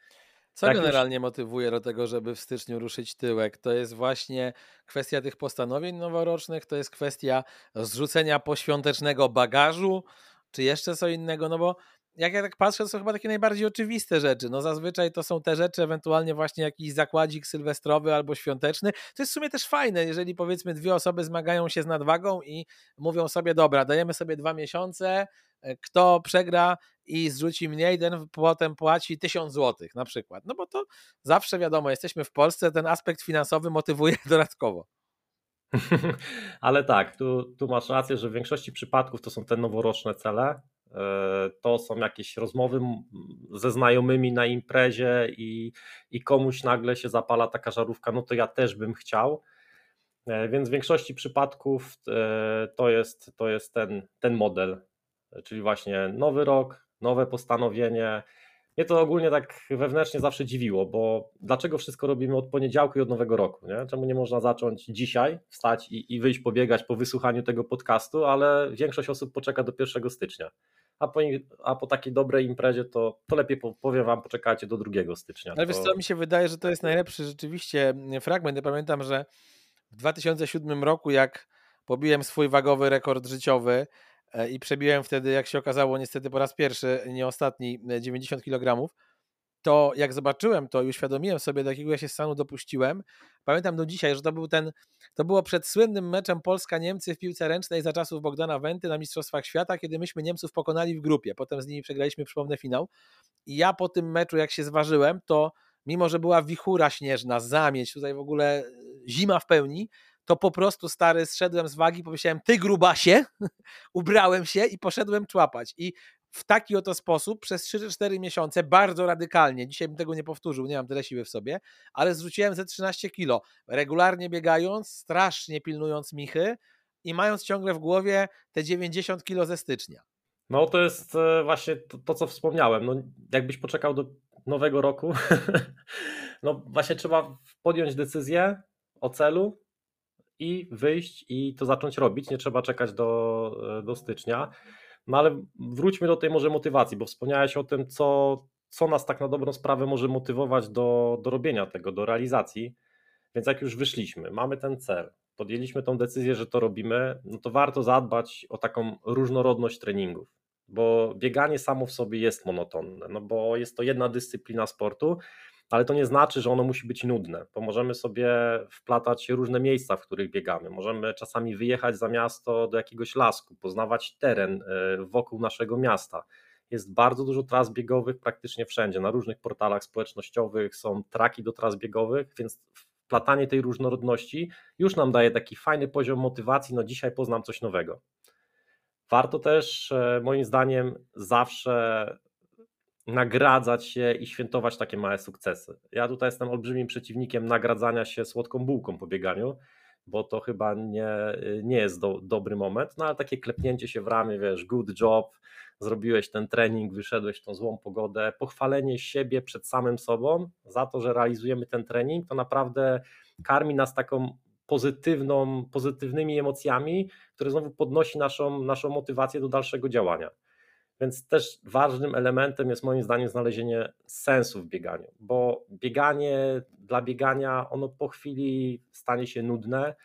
Co generalnie już... motywuje do tego, żeby w styczniu ruszyć tyłek? To jest właśnie kwestia tych postanowień noworocznych, to jest kwestia zrzucenia poświątecznego bagażu, czy jeszcze co innego? No bo jak ja tak patrzę, to są chyba takie najbardziej oczywiste rzeczy. No zazwyczaj to są te rzeczy, ewentualnie właśnie jakiś zakładzik sylwestrowy albo świąteczny. To jest w sumie też fajne, jeżeli powiedzmy dwie osoby zmagają się z nadwagą i mówią sobie, dobra, dajemy sobie dwa miesiące, e, kto przegra i zrzuci mniej, ten potem płaci tysiąc złotych na przykład. No bo to zawsze wiadomo, jesteśmy w Polsce, ten aspekt finansowy motywuje (laughs) dodatkowo. (laughs) Ale tak, tu, tu masz rację, że w większości przypadków to są te noworoczne cele, E, to są jakieś rozmowy ze znajomymi na imprezie i, i komuś nagle się zapala taka żarówka, no to ja też bym chciał. E, więc w większości przypadków e, to jest, to jest ten, ten model, czyli właśnie nowy rok, nowe postanowienie. Mnie to ogólnie tak wewnętrznie zawsze dziwiło, bo dlaczego wszystko robimy od poniedziałku i od nowego roku? Nie? Czemu nie można zacząć dzisiaj, wstać i, i wyjść pobiegać po wysłuchaniu tego podcastu, ale większość osób poczeka do 1 stycznia a po, a po takiej dobrej imprezie to, to lepiej powiem wam, poczekajcie do 2 stycznia. Ale to... wiesz co, mi się wydaje, że to jest najlepszy rzeczywiście fragment. Ja pamiętam, że w 2007 roku, jak pobiłem swój wagowy rekord życiowy i przebiłem wtedy, jak się okazało, niestety po raz pierwszy, nie ostatni, 90 kg, to jak zobaczyłem to i uświadomiłem sobie, do jakiego ja się stanu dopuściłem, pamiętam do dzisiaj, że to był ten, to było przed słynnym meczem Polska-Niemcy w piłce ręcznej za czasów Bogdana Wenty na Mistrzostwach Świata, kiedy myśmy Niemców pokonali w grupie. Potem z nimi przegraliśmy, przypomnę, finał. I ja po tym meczu, jak się zważyłem, to mimo, że była wichura śnieżna, zamieć, tutaj w ogóle e, zima w pełni, to po prostu stary zszedłem z wagi, pomyślałem, ty grubasie, (laughs) ubrałem się i poszedłem człapać. I w taki oto sposób przez 3-4 miesiące bardzo radykalnie, dzisiaj bym tego nie powtórzył, nie mam tyle siły w sobie, ale zrzuciłem ze 13 kilo, regularnie biegając, strasznie pilnując michy i mając ciągle w głowie te 90 kilo ze stycznia. No to jest e, właśnie to, to co wspomniałem, no jakbyś poczekał do nowego roku, (laughs) no właśnie trzeba podjąć decyzję o celu i wyjść i to zacząć robić, nie trzeba czekać do, e, do stycznia. No ale wróćmy do tej może motywacji, bo wspomniałeś o tym, co, co nas tak na dobrą sprawę może motywować do, do robienia tego, do realizacji. Więc jak już wyszliśmy, mamy ten cel, podjęliśmy tą decyzję, że to robimy, no to warto zadbać o taką różnorodność treningów, bo bieganie samo w sobie jest monotonne, no bo jest to jedna dyscyplina sportu, ale to nie znaczy, że ono musi być nudne, bo możemy sobie wplatać różne miejsca, w których biegamy. Możemy czasami wyjechać za miasto do jakiegoś lasku, poznawać teren e, wokół naszego miasta. Jest bardzo dużo tras biegowych praktycznie wszędzie. Na różnych portalach społecznościowych są traki do tras biegowych, więc wplatanie tej różnorodności już nam daje taki fajny poziom motywacji. No dzisiaj poznam coś nowego. Warto też, e, moim zdaniem, zawsze nagradzać się i świętować takie małe sukcesy. Ja tutaj jestem olbrzymim przeciwnikiem nagradzania się słodką bułką po bieganiu, bo to chyba nie, nie jest do, dobry moment, no ale takie klepnięcie się w ramię, wiesz, good job, zrobiłeś ten trening, wyszedłeś w tą złą pogodę, pochwalenie siebie przed samym sobą za to, że realizujemy ten trening, to naprawdę karmi nas taką pozytywną, pozytywnymi emocjami, które znowu podnosi naszą, naszą motywację do dalszego działania. Więc też ważnym elementem jest moim zdaniem znalezienie sensu w bieganiu, bo bieganie dla biegania ono po chwili stanie się nudne.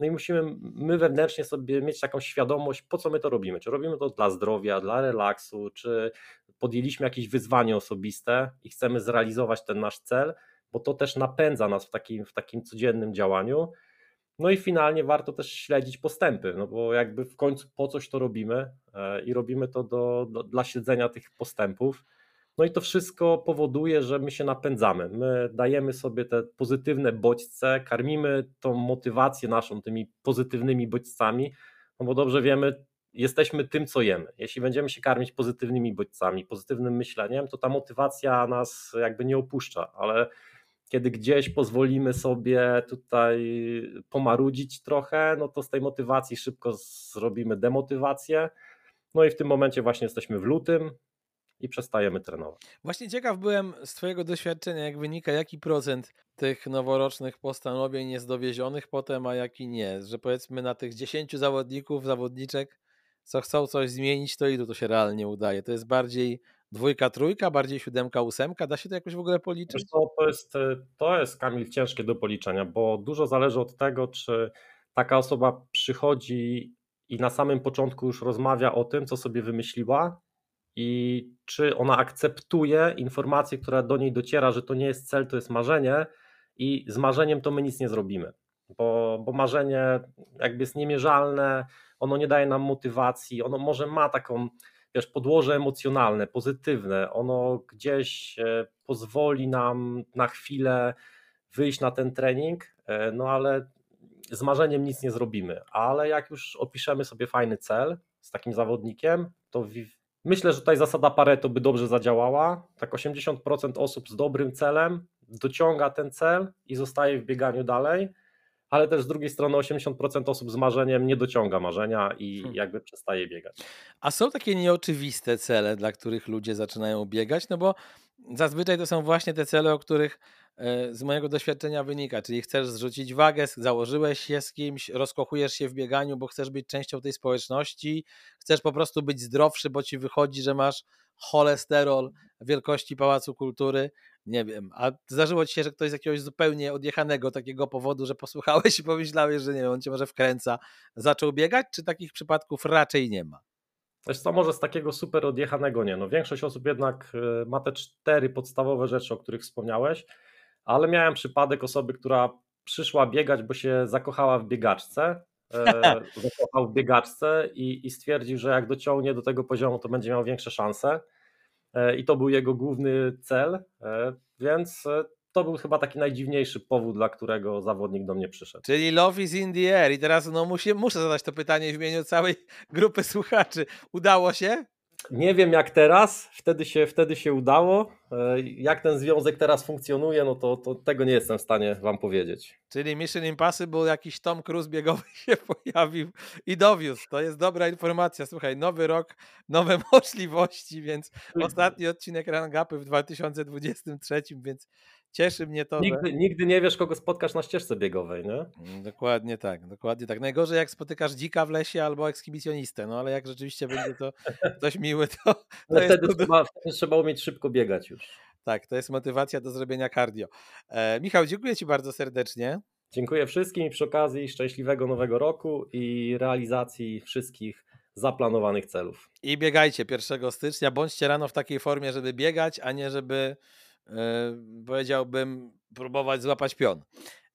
No i musimy my wewnętrznie sobie mieć taką świadomość, po co my to robimy. Czy robimy to dla zdrowia, dla relaksu, czy podjęliśmy jakieś wyzwanie osobiste i chcemy zrealizować ten nasz cel, bo to też napędza nas w takim, w takim codziennym działaniu. No i finalnie warto też śledzić postępy, no bo jakby w końcu po coś to robimy e, i robimy to do, do, dla śledzenia tych postępów. No i to wszystko powoduje, że my się napędzamy. My dajemy sobie te pozytywne bodźce, karmimy tą motywację naszą tymi pozytywnymi bodźcami, no bo dobrze wiemy, jesteśmy tym, co jemy. Jeśli będziemy się karmić pozytywnymi bodźcami, pozytywnym myśleniem, to ta motywacja nas jakby nie opuszcza, ale kiedy gdzieś pozwolimy sobie tutaj pomarudzić trochę, no to z tej motywacji szybko zrobimy demotywację. No i w tym momencie właśnie jesteśmy w lutym i przestajemy trenować. Właśnie ciekaw byłem z Twojego doświadczenia, jak wynika, jaki procent tych noworocznych postanowień jest dowiezionych potem, a jaki nie. Że powiedzmy na tych 10 zawodników, zawodniczek, co chcą coś zmienić, to ilu to się realnie udaje. To jest bardziej Dwójka, trójka, bardziej siódemka, ósemka? Da się to jakoś w ogóle policzyć? To, to, jest, to jest, Kamil, ciężkie do policzenia, bo dużo zależy od tego, czy taka osoba przychodzi i na samym początku już rozmawia o tym, co sobie wymyśliła i czy ona akceptuje informację, która do niej dociera, że to nie jest cel, to jest marzenie i z marzeniem to my nic nie zrobimy, bo, bo marzenie jakby jest niemierzalne, ono nie daje nam motywacji, ono może ma taką wiesz, podłoże emocjonalne, pozytywne, ono gdzieś e, pozwoli nam na chwilę wyjść na ten trening, e, no ale z marzeniem nic nie zrobimy, ale jak już opiszemy sobie fajny cel z takim zawodnikiem, to myślę, że tutaj zasada Pareto by dobrze zadziałała. Tak 80% osób z dobrym celem dociąga ten cel i zostaje w bieganiu dalej, ale też z drugiej strony 80% osób z marzeniem nie dociąga marzenia i hmm. jakby przestaje biegać. A są takie nieoczywiste cele, dla których ludzie zaczynają biegać, no bo zazwyczaj to są właśnie te cele, o których e, z mojego doświadczenia wynika, czyli chcesz zrzucić wagę, założyłeś się z kimś, rozkochujesz się w bieganiu, bo chcesz być częścią tej społeczności, chcesz po prostu być zdrowszy, bo ci wychodzi, że masz cholesterol wielkości Pałacu Kultury, nie wiem, a zdarzyło ci się, że ktoś z jakiegoś zupełnie odjechanego takiego powodu, że posłuchałeś i pomyślałeś, że nie wiem, on cię może wkręca, zaczął biegać, czy takich przypadków raczej nie ma? Wiesz co, może z takiego super odjechanego nie. No, większość osób jednak y, ma te cztery podstawowe rzeczy, o których wspomniałeś, ale miałem przypadek osoby, która przyszła biegać, bo się zakochała w biegaczce, e, (laughs) zakochał w biegaczce i, i stwierdził, że jak dociągnie do tego poziomu, to będzie miał większe szanse. E, i to był jego główny cel, e, więc e, to był chyba taki najdziwniejszy powód, dla którego zawodnik do mnie przyszedł. Czyli love is in the air. I teraz no, muszę zadać to pytanie w imieniu całej grupy słuchaczy. Udało się? Nie wiem jak teraz, wtedy się, wtedy się udało. E, jak ten związek teraz funkcjonuje, no to, to tego nie jestem w stanie Wam powiedzieć. Czyli Mission Impossible, jakiś Tom Cruise biegowy (laughs) się pojawił i dowiózł. To jest dobra informacja. Słuchaj, nowy rok, nowe (laughs) możliwości, więc ostatni odcinek Rangapy w 2023, więc Cieszy mnie to. Nigdy, że... nigdy nie wiesz, kogo spotkasz na ścieżce biegowej, nie? Mm, dokładnie tak, dokładnie tak. Najgorzej jak spotykasz dzika w lesie albo ekshibicjonistę, no ale jak rzeczywiście będzie to (laughs) ktoś miły, to. to ale wtedy, jest... trzeba, wtedy trzeba umieć szybko biegać już. Tak, to jest motywacja do zrobienia cardio. E, Michał, dziękuję Ci bardzo serdecznie. Dziękuję wszystkim i przy okazji szczęśliwego nowego roku i realizacji wszystkich zaplanowanych celów. I biegajcie 1 stycznia, bądźcie rano w takiej formie, żeby biegać, a nie żeby powiedziałbym, próbować złapać pion.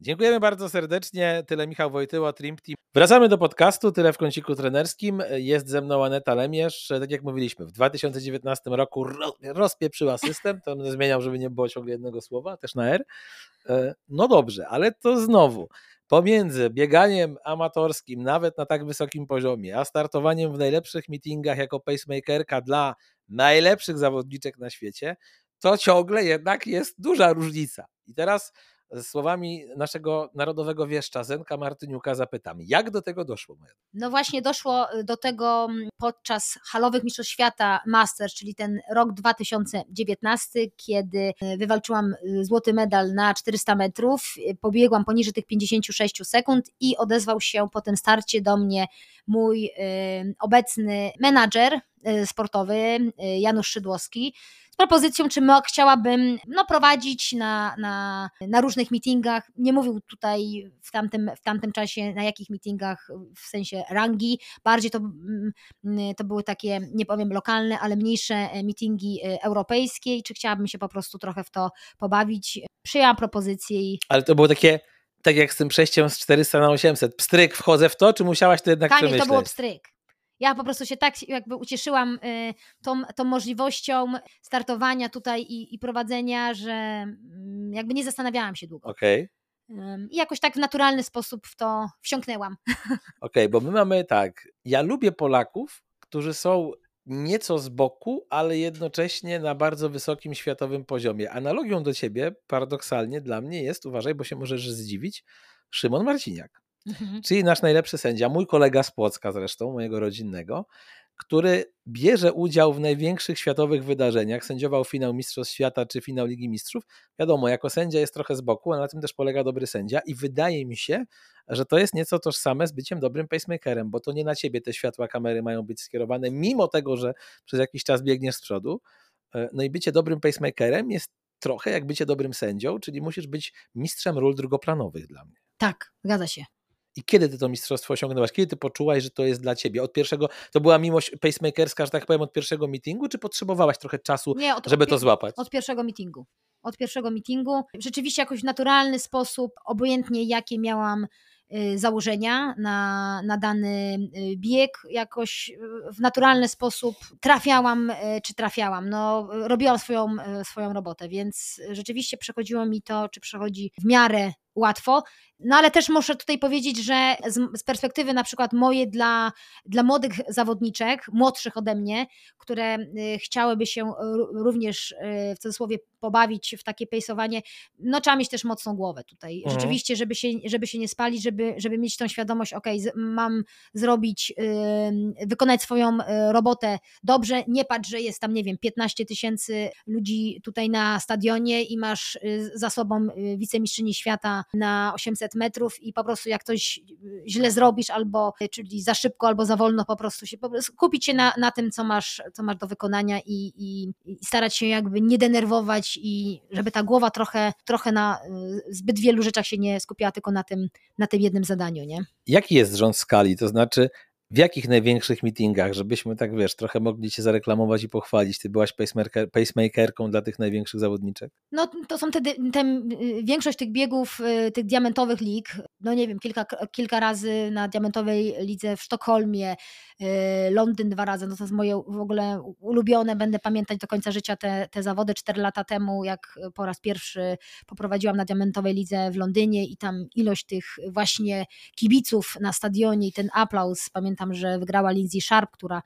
Dziękujemy bardzo serdecznie. Tyle Michał Wojtyła, Trim. Wracamy do podcastu, tyle w kąciku trenerskim. Jest ze mną Aneta Lemierz. Tak jak mówiliśmy, w 2019 roku rozpieprzyła system. To będę zmieniał, żeby nie było ciągle jednego słowa, też na R. E, no dobrze, ale to znowu pomiędzy bieganiem amatorskim, nawet na tak wysokim poziomie, a startowaniem w najlepszych meetingach jako pacemakerka dla najlepszych zawodniczek na świecie, to ciągle jednak jest duża różnica. I teraz słowami naszego narodowego wieszcza Zenka Martyniuka zapytam, jak do tego doszło? No właśnie doszło y, do tego podczas halowych Mistrzostw Świata Masters, czyli ten rok 2019, kiedy y, wywalczyłam złoty medal na 400 metrów, pobiegłam poniżej tych 56 sekund i odezwał się po tym starcie do mnie mój obecny menadżer sportowy Janusz Szydłowski, propozycją, czy chciałabym no, prowadzić na, na, na różnych meetingach. Nie mówił tutaj w tamtym, w tamtym czasie na jakich meetingach w sensie rangi. Bardziej to, mm, to były takie, nie powiem lokalne, ale mniejsze e, meetingi e, europejskie. Czy chciałabym się po prostu trochę w to pobawić. Przyjęłam propozycję i... Ale to było takie tak jak z tym przejściem z 400 na 800. Pstryk, wchodzę w to, czy musiałaś to jednak Kamil, przemyśleć? to było pstryk ja po prostu się tak jakby ucieszyłam y, tą, tą możliwością startowania tutaj i, i prowadzenia, że mm, jakby nie zastanawiałam się długo. Okej. Okay. I jakoś tak w naturalny sposób w to wsiąknęłam. (laughs) Okej, okay, bo my mamy tak. Ja lubię Polaków, którzy są nieco z boku, ale jednocześnie na bardzo wysokim światowym poziomie. Analogią do ciebie, paradoksalnie dla mnie jest, uważaj, bo się możesz zdziwić, Szymon Marciniak. Mhm. Czyli nasz najlepszy sędzia, mój kolega z Płocka zresztą, mojego rodzinnego, który bierze udział w największych światowych wydarzeniach, sędziował finał Mistrzostw Świata czy finał Ligi Mistrzów. Wiadomo, jako sędzia jest trochę z boku, a na tym też polega dobry sędzia i wydaje mi się, że to jest nieco tożsame z byciem dobrym pacemakerem, bo to nie na ciebie te światła kamery mają być skierowane, mimo tego, że przez jakiś czas biegniesz z przodu, E, no i bycie dobrym pacemakerem jest trochę jak bycie dobrym sędzią, czyli musisz być mistrzem ról drugoplanowych dla mnie. Tak, zgadza się. I kiedy ty to mistrzostwo osiągnęłaś? Kiedy ty poczułaś, że to jest dla ciebie? Od pierwszego, to była miłość pacemakerska, że tak powiem, od pierwszego meetingu, czy potrzebowałaś trochę czasu, Nie, od, żeby od, to złapać? Od pierwszego meetingu. Od pierwszego meetingu. Rzeczywiście jakoś w naturalny sposób, obojętnie jakie miałam y, założenia na, na dany y, bieg, jakoś y, w naturalny sposób trafiałam, czy trafiałam, no robiłam swoją, swoją robotę, więc rzeczywiście przechodziło mi to, czy przechodzi w miarę łatwo. No ale też muszę tutaj powiedzieć, że z, z, perspektywy na przykład moje dla, dla młodych zawodniczek, młodszych ode mnie, które y, chciałyby się również y, w cudzysłowie pobawić w takie pejsowanie, no trzeba mieć też mocną głowę tutaj. Mhm. Rzeczywiście, żeby się, żeby się nie spalić, żeby, żeby mieć tą świadomość, ok, mam zrobić, y, wykonać swoją robotę dobrze, nie patrz, że jest tam, nie wiem, 15 tysięcy ludzi tutaj na stadionie i masz za sobą wicemistrzyni świata na 800 metrów i po prostu jak coś źle zrobisz albo czyli za szybko albo za wolno po prostu się po prostu się na, na tym, co masz, co masz do wykonania i, i, i starać się jakby nie denerwować i żeby ta głowa trochę, trochę na y, zbyt wielu rzeczach się nie skupiała tylko na tym, na tym jednym zadaniu, nie? Jaki jest rząd skali? To znaczy w jakich największych meetingach, żebyśmy tak wiesz, trochę mogli cię zareklamować i pochwalić? Ty byłaś pacemaker, pacemakerką dla tych największych zawodniczek? No to są te, te, większość tych biegów, y, tych diamentowych lig, no nie wiem, kilka, kilka razy na diamentowej lidze w Sztokholmie, y, Londyn dwa razy, no to jest moje w ogóle ulubione, będę pamiętać do końca życia te, te zawody. Cztery lata temu, jak po raz pierwszy poprowadziłam na diamentowej lidze w Londynie i tam ilość tych właśnie kibiców na stadionie i ten aplauz, pamiętam że wygrała Lindsay Sharp, która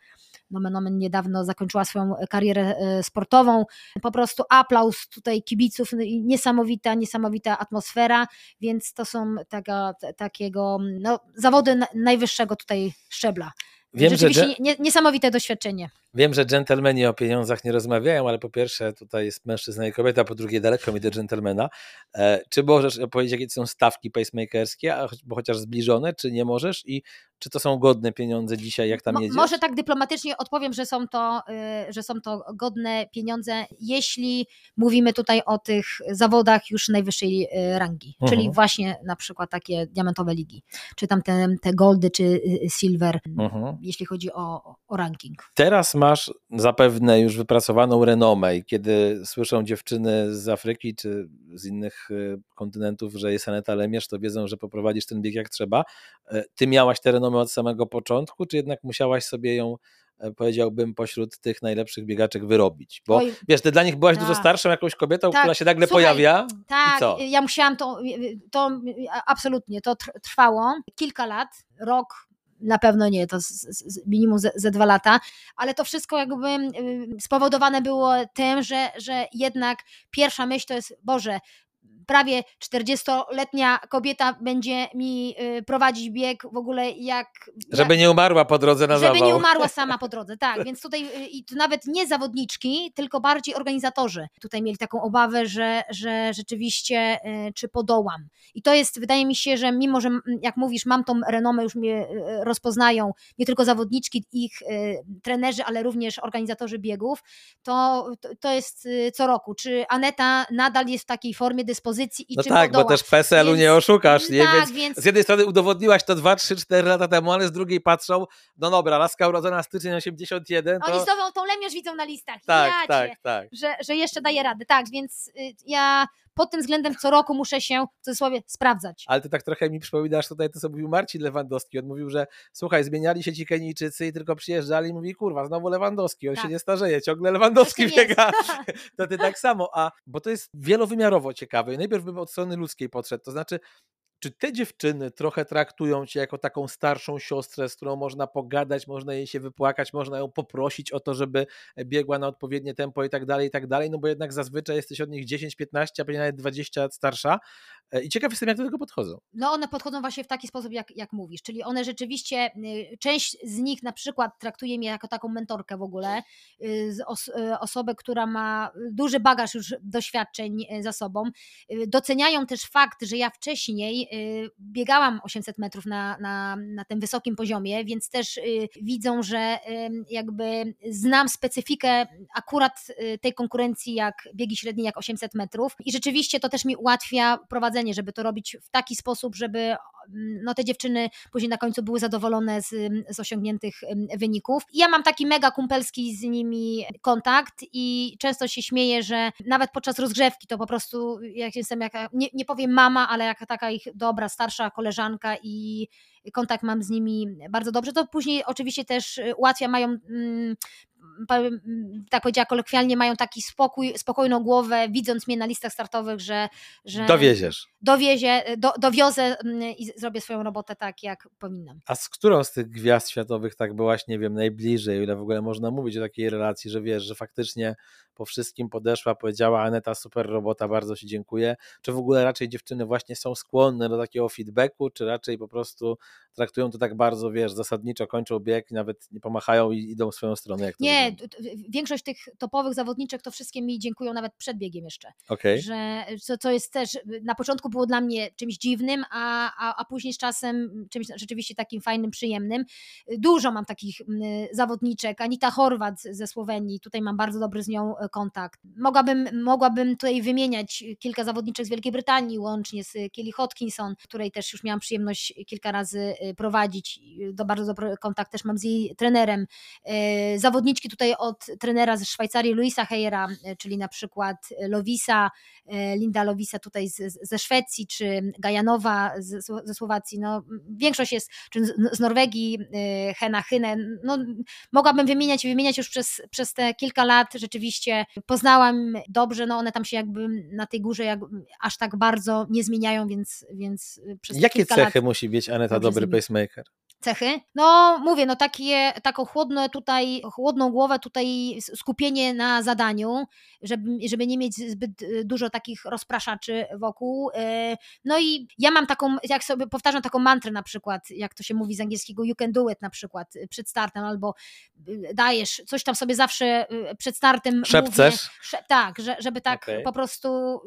nomen omen niedawno zakończyła swoją karierę e, sportową. Po prostu aplauz tutaj kibiców, no niesamowita, niesamowita atmosfera, więc to są taka, takiego no, zawody najwyższego tutaj szczebla. Wiem, Rzeczywiście że... niesamowite doświadczenie. Wiem, że dżentelmeni o pieniądzach nie rozmawiają, ale po pierwsze tutaj jest mężczyzna i kobieta, po drugie daleko mi do dżentelmena. E, czy możesz powiedzieć, jakie są stawki pacemakerskie, bo chociaż zbliżone, czy nie możesz i czy to są godne pieniądze dzisiaj, jak tam Mo, jedziesz? Może tak dyplomatycznie odpowiem, że są to, y, że są to godne pieniądze, jeśli mówimy tutaj o tych zawodach już najwyższej y, rangi, czyli mhm. właśnie na przykład takie diamentowe ligi, czy tam te, te goldy, czy y, silver, mhm. jeśli chodzi o, o ranking. Teraz masz zapewne już wypracowaną renomę i kiedy słyszą dziewczyny z Afryki czy z innych kontynentów, że jest Aneta Lemierz, to wiedzą, że poprowadzisz ten bieg jak trzeba. E, ty miałaś tę renomę od samego początku, czy jednak musiałaś sobie ją e, powiedziałbym, pośród tych najlepszych biegaczek wyrobić. Bo Oj, wiesz, ty dla nich byłaś tak. dużo starszą jakąś kobietą, tak. która się nagle Słuchaj, pojawia. Tak, ja musiałam to, to absolutnie, to trwało kilka lat, rok, na pewno nie, to z, z, minimum ze, dwa lata, ale to wszystko jakby spowodowane było tym, że, że jednak pierwsza myśl to jest, Boże, prawie 40-letnia kobieta będzie mi y, prowadzić bieg w ogóle jak... Żeby nie umarła po drodze na Żeby zawał. nie umarła sama (laughs) po drodze, tak. Więc tutaj y, i to nawet nie zawodniczki, tylko bardziej organizatorzy tutaj mieli taką obawę, że, że rzeczywiście y, czy podołam. I to jest, wydaje mi się, że mimo, że jak mówisz, mam tą renomę, już mnie rozpoznają nie tylko zawodniczki, ich trenerzy, ale również organizatorzy biegów, to, to jest co roku. Czy Aneta nadal jest w takiej formie dyspozycji pozycji i no czy tak, podoła. bo też PESEL-u więc, nie oszukasz, nie? Tak, więc, więc, z jednej strony udowodniłaś to 2, 3, 4 lata temu, ale z drugiej patrzą, no dobra, laska urodzona styczeń 81, to... Oni z tobą tą Lemierz widzą na listach, tak, ja tak, tak. Że, że jeszcze daje radę, tak, więc y, ja pod tym względem co roku muszę się w cudzysłowie sprawdzać. Ale ty tak trochę mi przypominasz tutaj to, co mówił Marcin Lewandowski. On mówił, że słuchaj, zmieniali się ci Kenijczycy i tylko przyjeżdżali i mówi, kurwa, znowu Lewandowski, on tak. się nie starzeje, ciągle Lewandowski biega. (laughs) to ty tak samo, a bo to jest wielowymiarowo ciekawe. Najpierw bym od strony ludzkiej podszedł, to znaczy czy te dziewczyny trochę traktują cię jako taką starszą siostrę, z którą można pogadać, można jej się wypłakać, można ją poprosić o to, żeby biegła na odpowiednie tempo i tak dalej, i tak dalej, no bo jednak zazwyczaj jesteś od nich 10, 15, a pewnie nawet 20 lat starsza e, i ciekaw jestem, jak do tego podchodzą. No one podchodzą właśnie w taki sposób, jak, jak mówisz, czyli one rzeczywiście, y, część z nich na przykład traktuje mnie jako taką mentorkę w ogóle, y, os y, osobę, która ma duży bagaż już doświadczeń za sobą. Doceniają też fakt, że ja wcześniej biegałam 800 metrów na, na, na tym wysokim poziomie, więc też y, widzą, że jakby znam specyfikę akurat tej konkurencji jak biegi średnie, jak 800 metrów. I rzeczywiście to też mi ułatwia prowadzenie, żeby to robić w taki sposób, żeby no, te dziewczyny później na końcu były zadowolone z, z osiągniętych wyników. Ja mam taki mega kumpelski z nimi kontakt i często się śmieję, że nawet podczas rozgrzewki to po prostu, jak jestem jaka, nie, nie powiem mama, ale jaka taka ich dobra, starsza koleżanka i kontakt mam z nimi bardzo dobrze, to później oczywiście też ułatwia, mają mm, tak powiedziała kolokwialnie, mają taki spokój, spokojną głowę, widząc mnie na listach startowych, że, że dowieziesz. Dowiezie, do, dowiozę mm, i zrobię swoją robotę tak, jak powinnam. A z którą z tych gwiazd światowych tak byłaś, nie wiem, najbliżej, o ile w ogóle można mówić o takiej relacji, że wiesz, że faktycznie po wszystkim podeszła, powiedziała Aneta, super robota, bardzo Ci dziękuję. Czy w ogóle raczej dziewczyny właśnie są skłonne do takiego feedbacku, czy raczej po prostu traktują to tak bardzo, wiesz, zasadniczo, kończą bieg, nawet nie pomachają i idą w swoją stronę? Jak nie, większość tych topowych zawodniczek to wszystkie mi dziękują nawet przed biegiem jeszcze. Okay. Że, co, co jest też, na początku było dla mnie czymś dziwnym, a, a, a później z czasem czymś rzeczywiście takim fajnym, przyjemnym. Dużo mam takich zawodniczek. Anita Horwat ze Słowenii, tutaj mam bardzo dobry z nią e, kontakt. Mogłabym, mogłabym tutaj wymieniać kilka zawodniczek z Wielkiej Brytanii, łącznie z Kelly Hodkinson, której też już miałam przyjemność kilka razy y, prowadzić. Do bardzo dobry kontakt też mam z jej trenerem. Y, zawodniczki tutaj od trenera ze Szwajcarii, Luisa Heyera, y, czyli na przykład Lowisa, Linda Lowisa tutaj ze Szwecji, czy Gajanowa z, ze Słowacji. No, większość jest, czy z Norwegii, Hena Hyne. No, mogłabym wymieniać i wymieniać już przez, przez te kilka lat rzeczywiście poznałam dobrze, no one tam się jakby na tej górze jak, aż tak bardzo nie zmieniają, więc, więc przez Jakie cechy musi mieć Aneta dobry pacemaker? Cechy. No mówię, no takie, taką chłodne tutaj, chłodną głowę tutaj, skupienie na zadaniu, żeby, żeby nie mieć zbyt y, dużo takich rozpraszaczy wokół. Y, no i ja mam taką, jak sobie powtarzam taką mantrę na przykład, jak to się mówi z angielskiego, you can do it na przykład y, przed startem, albo dajesz, coś tam sobie zawsze przed startem Szepcesz? Mówię, tak, że, żeby tak okay. po prostu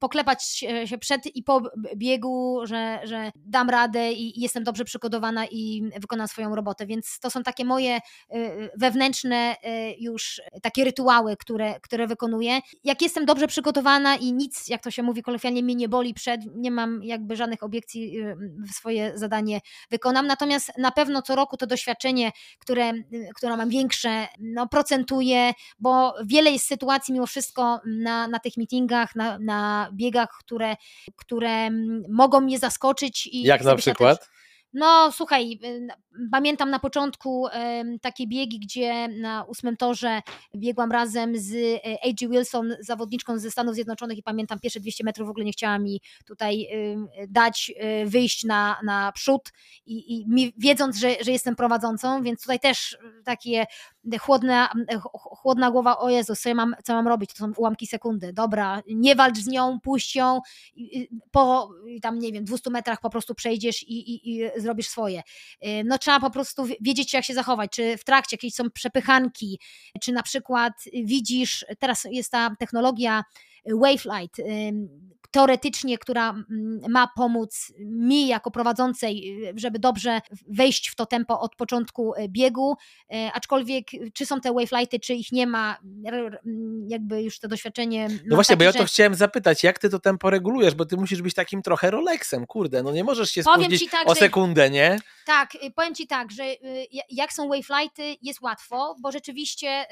poklepać się przed i po biegu, że, że dam radę i jestem dobrze przygotowana i i wykona swoją robotę. Więc to są takie moje y, y, wewnętrzne y, już takie rytuały, które, które wykonuję. Jak jestem dobrze przygotowana i nic, jak to się mówi kolokwialnie, mnie nie boli przed, nie mam jakby żadnych obiekcji w swoje zadanie wykonam. Natomiast na pewno co roku to doświadczenie, które, które mam większe, no procentuje, bo wiele jest sytuacji mimo wszystko na, na tych meetingach, na, na biegach, które, które mm, mogą mnie zaskoczyć. I jak na przykład? No słuchaj, y, pamiętam na początku takie biegi, gdzie na ósmym torze biegłam razem z e, A.G. Wilson, zawodniczką ze Stanów Zjednoczonych i pamiętam pierwsze 200 metrów w ogóle nie chciała mi tutaj dać y, wyjść na, na przód i, i wiedząc, że, że jestem prowadzącą, więc tutaj też takie chłodna, chłodna głowa, o Jezus, co ja mam, co mam robić, to są ułamki sekundy, dobra, nie walcz z nią, puść ją, po tam nie wiem, 200 metrach po prostu przejdziesz i, i, i zrobisz swoje. Y, no trzeba po prostu wiedzieć, jak się zachować, czy w trakcie jakieś są przepychanki, czy na przykład widzisz, teraz jest ta technologia Wavelight, teoretycznie, która ma pomóc mi jako prowadzącej, y, żeby dobrze wejść w to tempo od początku y, biegu, y, aczkolwiek czy są te wavelighty, czy ich nie ma, jakby już to doświadczenie. No właśnie, bo ja to że... chciałem zapytać, jak ty to tempo regulujesz, bo ty musisz być takim trochę Rolexem, kurde, no nie możesz się spóźnić tak, o sekundę, że... nie? Tak, powiem ci tak, że jak są wavelighty jest łatwo, bo rzeczywiście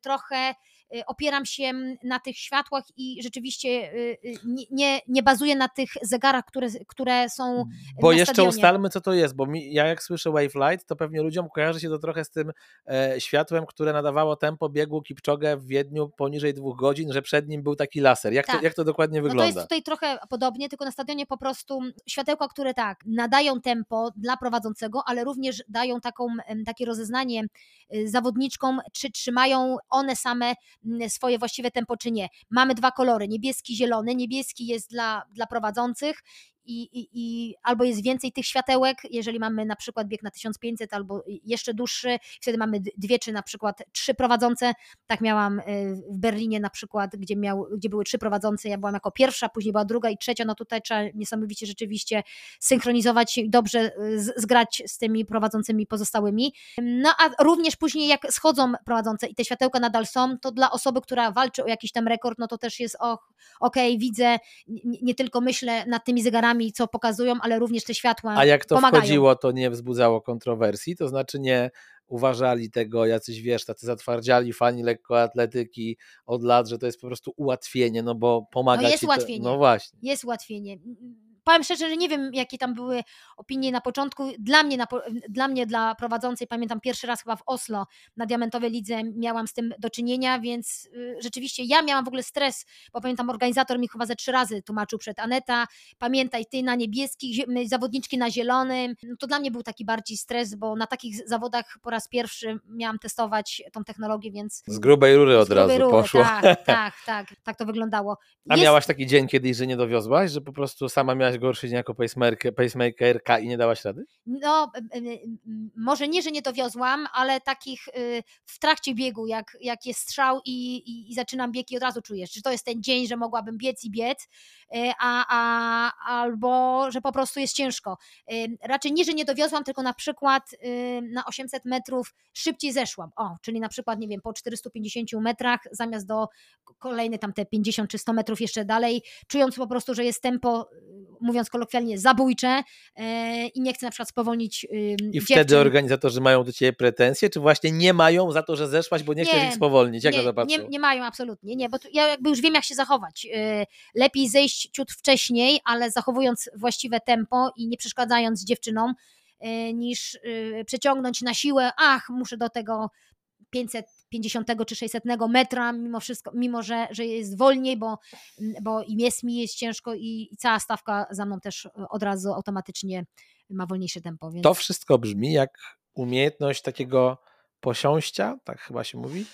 trochę Y, opieram się na tych światłach i rzeczywiście y, y, nie, nie, bazuję na tych zegarach, które, które są. Bo jeszcze stadionie. ustalmy, co to jest, bo mi, ja jak słyszę wave light, to pewnie ludziom kojarzy się to trochę z tym e, światłem, które nadawało tempo biegu Kipczogę w Wiedniu poniżej dwóch godzin, że przed nim był taki laser. Jak, tak. to, jak to dokładnie wygląda? No to jest tutaj trochę podobnie, tylko na stadionie po prostu światełka, które tak, nadają tempo dla prowadzącego, ale również dają taką, takie rozeznanie zawodniczkom, czy trzymają one same swoje właściwe tempo, czy nie. Mamy dwa kolory, niebieski, zielony. Niebieski jest dla, dla prowadzących i, i, albo jest więcej tych światełek, jeżeli mamy na przykład bieg na 1500 albo jeszcze dłuższy, wtedy mamy dwie czy na przykład trzy prowadzące. Tak miałam y, w Berlinie na przykład, gdzie, miał, gdzie były trzy prowadzące, ja byłam jako pierwsza, później była druga i trzecia, no tutaj trzeba niesamowicie rzeczywiście synchronizować i dobrze y, zgrać z tymi prowadzącymi pozostałymi. No a również później jak schodzą prowadzące i te światełka nadal są, to dla osoby, która walczy o jakiś tam rekord, no to też jest och, okej, okay, widzę, nie, nie tylko myślę nad tymi zegarami, co pokazują, ale również te światła A jak to pomagają. wchodziło, to nie wzbudzało kontrowersji? To znaczy nie uważali tego jacyś, wiesz, tacy zatwardziali fani lekkoatletyki od lat, że to jest po prostu ułatwienie, no bo pomaga no jest ci ułatwienie. To, no właśnie. Jest ułatwienie powiem szczerze, że nie wiem, jakie tam były opinie na początku. Dla mnie, na, dla mnie, dla prowadzącej, pamiętam pierwszy raz chyba w Oslo na Diamentowej Lidze miałam z tym do czynienia, więc y, rzeczywiście ja miałam w ogóle stres, bo pamiętam organizator mi chyba ze trzy razy tłumaczył przed Aneta, pamiętaj ty na niebieskich, zawodniczki na zielonym. No to dla mnie był taki bardziej stres, bo na takich zawodach po raz pierwszy miałam testować tą technologię, więc... Z grubej rury od razu rury, poszło. Tak, (laughs) tak, tak, tak to wyglądało. A Jest... miałaś taki dzień kiedyś, że nie dowiozłaś, że po prostu sama miałaś miałaś gorszy dzień jako pacemaker, pacemakerka i nie dałaś rady? No, może nie, że nie dowiozłam, ale takich y, w trakcie biegu, jak, jak jest strzał i, i, i zaczynam bieg i od razu czujesz, że to jest ten dzień, że mogłabym biec i biec, y, a, a, albo że po prostu jest ciężko. Y, raczej nie, że nie dowiozłam, tylko na przykład na 800 metrów szybciej zeszłam. O, czyli na przykład, nie wiem, po 450 metrach zamiast do kolejne tam te 50 czy 100 metrów jeszcze dalej, czując po prostu, że jest tempo mówiąc kolokwialnie, zabójcze e, i nie chcę na przykład spowolnić I dziewczyn. wtedy organizatorzy mają do Ciebie pretensje, czy właśnie nie mają za to, że zeszłaś, bo nie, nie chcesz ich spowolnić? Jak nie, na to nie, nie mają, absolutnie, nie, bo ja jakby już wiem, jak się zachować. E, lepiej zejść ciut wcześniej, ale zachowując właściwe tempo i nie przeszkadzając dziewczynom, e, niż przeciągnąć na siłę, ach, muszę do tego 550 czy 600 metra, mimo wszystko, mimo że, że jest wolniej, bo, bo im jest mi jest ciężko i, i cała stawka za mną też od razu automatycznie ma wolniejsze tempo. Więc... To wszystko brzmi jak umiejętność takiego posiąścia, tak chyba się mówi,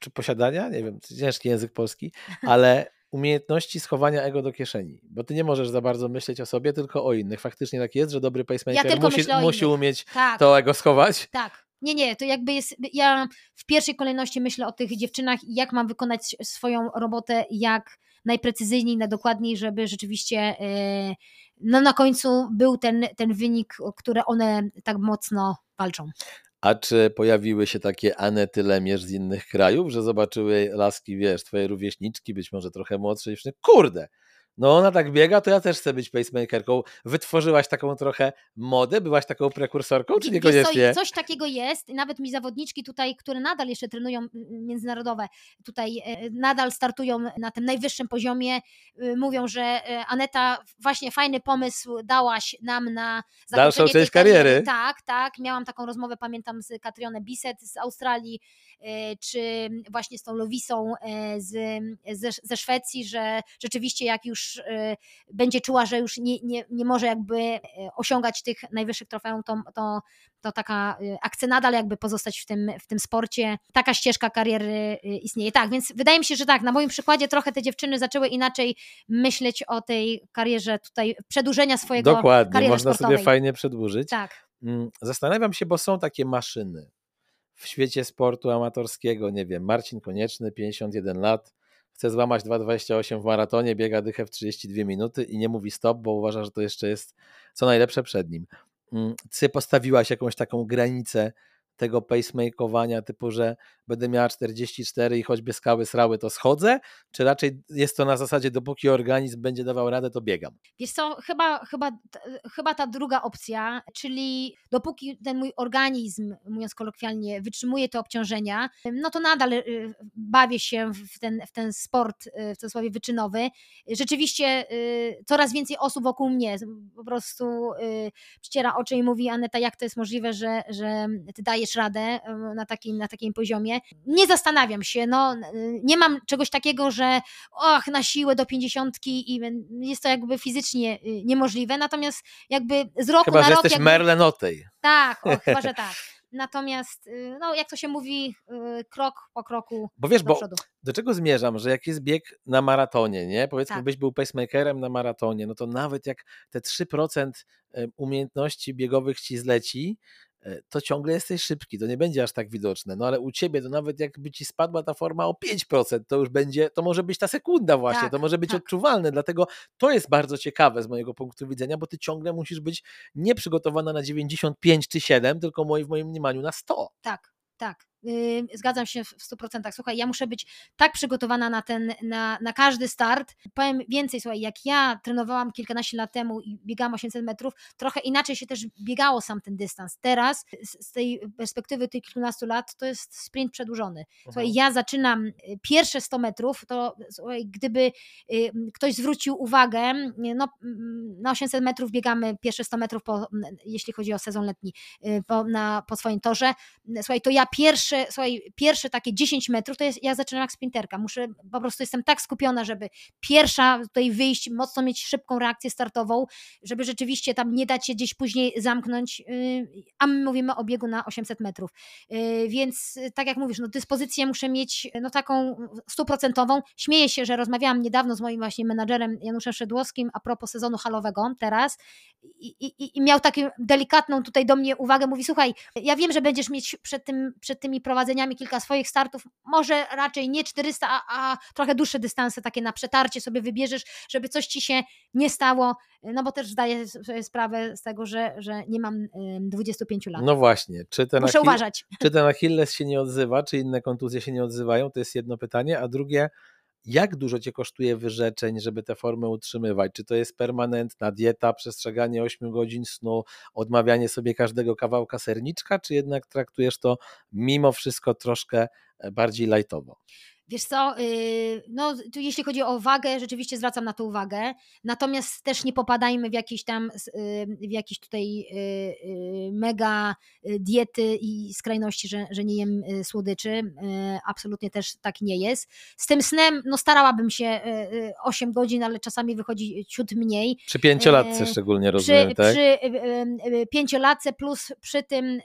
czy posiadania, nie wiem, ciężki język polski, (laughs) ale umiejętności schowania ego do kieszeni, bo ty nie możesz za bardzo myśleć o sobie, tylko o innych. Faktycznie tak jest, że dobry pacemaker ja musi, musi umieć tak. to ego schować. Tak, nie, nie, to jakby jest. Ja w pierwszej kolejności myślę o tych dziewczynach i jak mam wykonać swoją robotę, jak najprecyzyjniej, najdokładniej, żeby rzeczywiście e, no na końcu był ten, ten wynik, o który one tak mocno walczą. A czy pojawiły się takie Anety Lemierz z innych krajów, że zobaczyły laski, wiesz, twoje rówieśniczki, być może trochę młodsze dziewczyny? Kurde, no ona tak biega, to ja też chcę być pacemakerką. Wytworzyłaś taką trochę modę? Byłaś taką prekursorką, czy niekoniecznie? Co, coś takiego jest. Nawet mi zawodniczki tutaj, które nadal jeszcze trenują międzynarodowe, tutaj e, nadal startują na tym najwyższym poziomie, y, mówią, że e, Aneta, właśnie fajny pomysł dałaś nam na dalszą część kariery. Tak, tak. Miałam taką rozmowę, pamiętam, z Katrioną Bisset z Australii, e, czy właśnie z tą Lowisą z, ze, ze Szwecji, że rzeczywiście jak już już y, będzie czuła, że już nie, nie, nie może jakby y, osiągać tych najwyższych trofeum, to, to, to taka y, akcja nadal jakby pozostać w tym, w tym sporcie. Taka ścieżka kariery istnieje. Tak, więc wydaje mi się, że tak, na moim przykładzie trochę te dziewczyny zaczęły inaczej myśleć o tej karierze tutaj, przedłużenia swojego Dokładnie, kariery można sportowej. sobie fajnie przedłużyć. Tak. Mm, zastanawiam się, bo są takie maszyny w świecie sportu amatorskiego, nie wiem, Marcin Konieczny, 51 lat, chce złamać 2,28 w maratonie, biega dychę w 32 minuty i nie mówi stop, bo uważa, że to jeszcze jest co najlepsze przed nim. Mm, ty postawiłaś jakąś taką granicę tego pacemakeowania typu, że będę miała 44 i choćby skały srały, to schodzę? Czy raczej jest to na zasadzie, dopóki organizm będzie dawał radę, to biegam? Wiesz co, chyba, chyba, chyba ta druga opcja, czyli dopóki ten mój organizm, mówiąc kolokwialnie, wytrzymuje te obciążenia, no to nadal y, bawię się w ten, w ten sport, y, w cudzysłowie wyczynowy. Rzeczywiście y, coraz więcej osób wokół mnie po prostu przyciera oczy i mówi Aneta, jak to jest możliwe, że, że ty dajesz radę na takim, na takim poziomie, nie zastanawiam się, no, nie mam czegoś takiego, że och, na siłę do pięćdziesiątki i jest to jakby fizycznie y, niemożliwe, natomiast jakby z roku chyba, na że rok... jesteś jakby... Merlenotej. Tak, o, chyba, że (laughs) tak. natomiast no, jak to się mówi, krok po kroku Bo wiesz, do bo przodu. do czego zmierzam, że jak jest bieg na maratonie, nie? Powiedzmy, Tak. byś był pacemakerem na maratonie, no to nawet jak te 3% e, umiejętności biegowych ci zleci, to ciągle jesteś szybki, to nie będzie aż tak widoczne. No ale u ciebie to nawet jakby ci spadła ta forma o 5%, to już będzie, to może być ta sekunda właśnie, Tak, to może być tak. odczuwalne, dlatego to jest bardzo ciekawe z mojego punktu widzenia, bo ty ciągle musisz być nie przygotowana na 95 czy 7, tylko w moim mniemaniu na 100. Tak, tak. Zgadzam się w w 100%. Słuchaj, ja muszę być tak przygotowana na ten, na, na każdy start. Powiem więcej, słuchaj, jak ja trenowałam kilkanaście lat temu i biegałam 800 metrów, trochę inaczej się też biegało sam ten dystans. Teraz z, z tej perspektywy tych kilkunastu lat to jest sprint przedłużony. Słuchaj, Mhm. ja zaczynam y, pierwsze 100 metrów, to słuchaj, gdyby ktoś zwrócił uwagę, y, no, mm, na 800 metrów biegamy pierwsze 100 metrów, po, jeśli chodzi o sezon letni, y, po, na, po swoim torze. Słuchaj, to ja pierwsze, słuchaj, pierwsze takie 10 metrów, to jest, ja zaczynam jak sprinterka. Muszę, po prostu jestem tak skupiona, żeby pierwsza tutaj wyjść, mocno mieć szybką reakcję startową, żeby rzeczywiście tam nie dać się gdzieś później zamknąć, y, a my mówimy o biegu na 800 metrów. Y, Więc y, tak jak mówisz, no dyspozycję muszę mieć no taką stuprocentową. Śmieję się, że rozmawiałam niedawno z moim właśnie menadżerem Januszem Szydłowskim a propos sezonu halowego teraz i, i, i miał taką delikatną tutaj do mnie uwagę, mówi słuchaj, ja wiem, że będziesz mieć przed, tym, przed tymi prowadzeniami kilka swoich startów, może raczej nie 400, a, a trochę dłuższe dystanse, takie na przetarcie sobie wybierzesz, żeby coś ci się nie stało, no bo też zdaję sobie sprawę z tego, że, że nie mam ym, 25 lat. No właśnie, czy ten, Muszę Achille- uważać. czy ten Achilles się nie odzywa, czy inne kontuzje się nie odzywają, to jest jedno pytanie, a drugie, jak dużo cię kosztuje wyrzeczeń, żeby tę formę utrzymywać? Czy to jest permanentna dieta, przestrzeganie 8 godzin snu, odmawianie sobie każdego kawałka serniczka, czy jednak traktujesz to mimo wszystko troszkę e, bardziej lajtowo? Wiesz co, yy, no tu jeśli chodzi o wagę, rzeczywiście zwracam na to uwagę, natomiast też nie popadajmy w jakieś tam, yy, w jakieś tutaj yy, mega diety i skrajności, że, że nie jem słodyczy, absolutnie też tak nie jest. Z tym snem, no starałabym się yy, yy, 8 godzin, ale czasami wychodzi ciut mniej. Przy pięciolatce szczególnie rozumiem, przy, tak? przy y, y, y, pięciolatce plus przy tym y,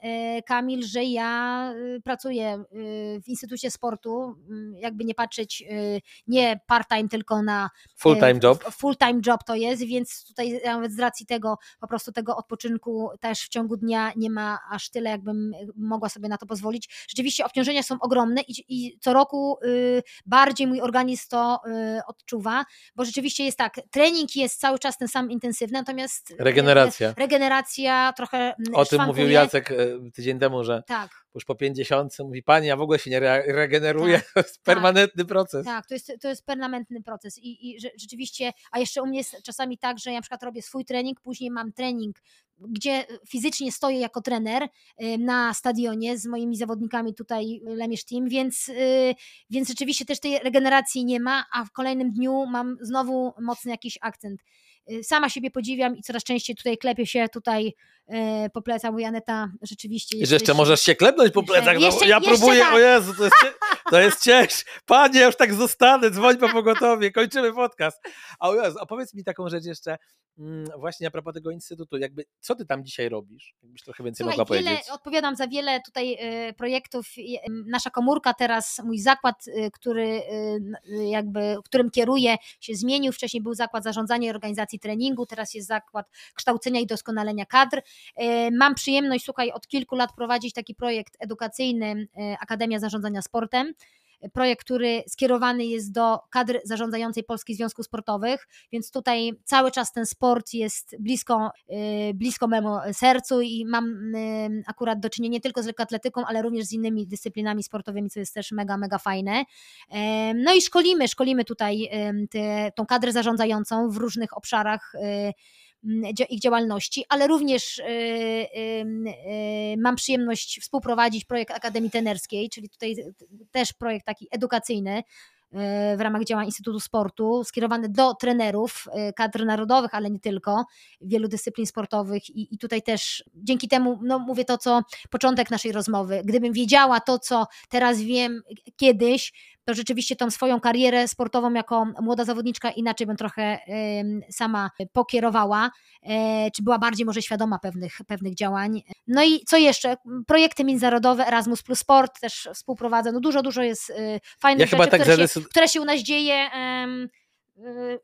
Kamil, że ja y, pracuję y, w Instytucie Sportu, y, jakby nie patrzeć y, nie part-time, tylko na Full-time y, job? f- Full-time job to jest, więc tutaj nawet z racji tego po prostu tego odpoczynku też w ciągu dnia nie ma aż tyle, jakbym mogła sobie na to pozwolić. Rzeczywiście obciążenia są ogromne i, i co roku y, bardziej mój organizm to y, odczuwa, bo rzeczywiście jest tak, trening jest cały czas ten sam intensywny, natomiast y, Regeneracja. regeneracja trochę mm, O tym mówił szwankuje. Jacek tydzień temu, że Tak, już po 50 mówi, pani, ja w ogóle się nie re- regeneruję, Tak, to jest permanentny proces. tak, to jest, to jest permanentny proces i, i rzeczywiście, a jeszcze u mnie jest czasami tak, że ja na przykład robię swój trening, później mam trening, gdzie fizycznie stoję jako trener y, na stadionie z moimi zawodnikami tutaj y, Lemierz Team, więc, y, więc rzeczywiście też tej regeneracji nie ma, a w kolejnym dniu mam znowu mocny jakiś akcent. Y, Sama siebie podziwiam i coraz częściej tutaj klepię się tutaj y, po plecach, Aneta, rzeczywiście jeszcze możesz się klepnąć po plecach. No, jeszcze- ja próbuję, tak. o Jezu, to jest, to jest cięż. Panie, ja już tak zostanę, dzwoń po pogotowie, kończymy podcast. A o Jezu, a powiedz mi taką rzecz jeszcze, właśnie a propos tego instytutu, jakby, co ty tam dzisiaj robisz? Jakbyś trochę więcej Słuchaj, mogła wiele, powiedzieć. odpowiadam za wiele tutaj y, projektów. Y, Nasza komórka teraz, mój zakład, y, który jakby, którym kieruję, się zmienił. Wcześniej był zakład zarządzania i organizacji treningu, teraz jest zakład kształcenia i doskonalenia kadr. Mam przyjemność, słuchaj, od kilku lat prowadzić taki projekt edukacyjny Akademia Zarządzania Sportem. Projekt, który skierowany jest do kadr zarządzającej Polskich Związków Sportowych, więc tutaj cały czas ten sport jest blisko, y, blisko memu sercu i mam y, akurat do czynienia nie tylko z lekkoatletyką, ale również z innymi dyscyplinami sportowymi, co jest też mega, mega fajne. Em, No i szkolimy, szkolimy tutaj tą kadrę zarządzającą w różnych obszarach y, ich działalności, ale również y, y, mam przyjemność współprowadzić projekt Akademii Tenerskiej, czyli tutaj też projekt taki edukacyjny y, w ramach działań Instytutu Sportu, skierowany do trenerów kadr narodowych, ale nie tylko, wielu dyscyplin sportowych i, i tutaj też dzięki temu, no mówię to, co początek naszej rozmowy, gdybym wiedziała to, co teraz wiem kiedyś, to rzeczywiście tą swoją karierę sportową jako młoda zawodniczka inaczej bym trochę sama pokierowała, e, czy była bardziej może świadoma pewnych, pewnych działań. No i co jeszcze? Projekty międzynarodowe, Erasmus plus Sport też współprowadzę. No dużo, dużo jest y, fajnych ja rzeczy, tak które, się, które się u nas dzieje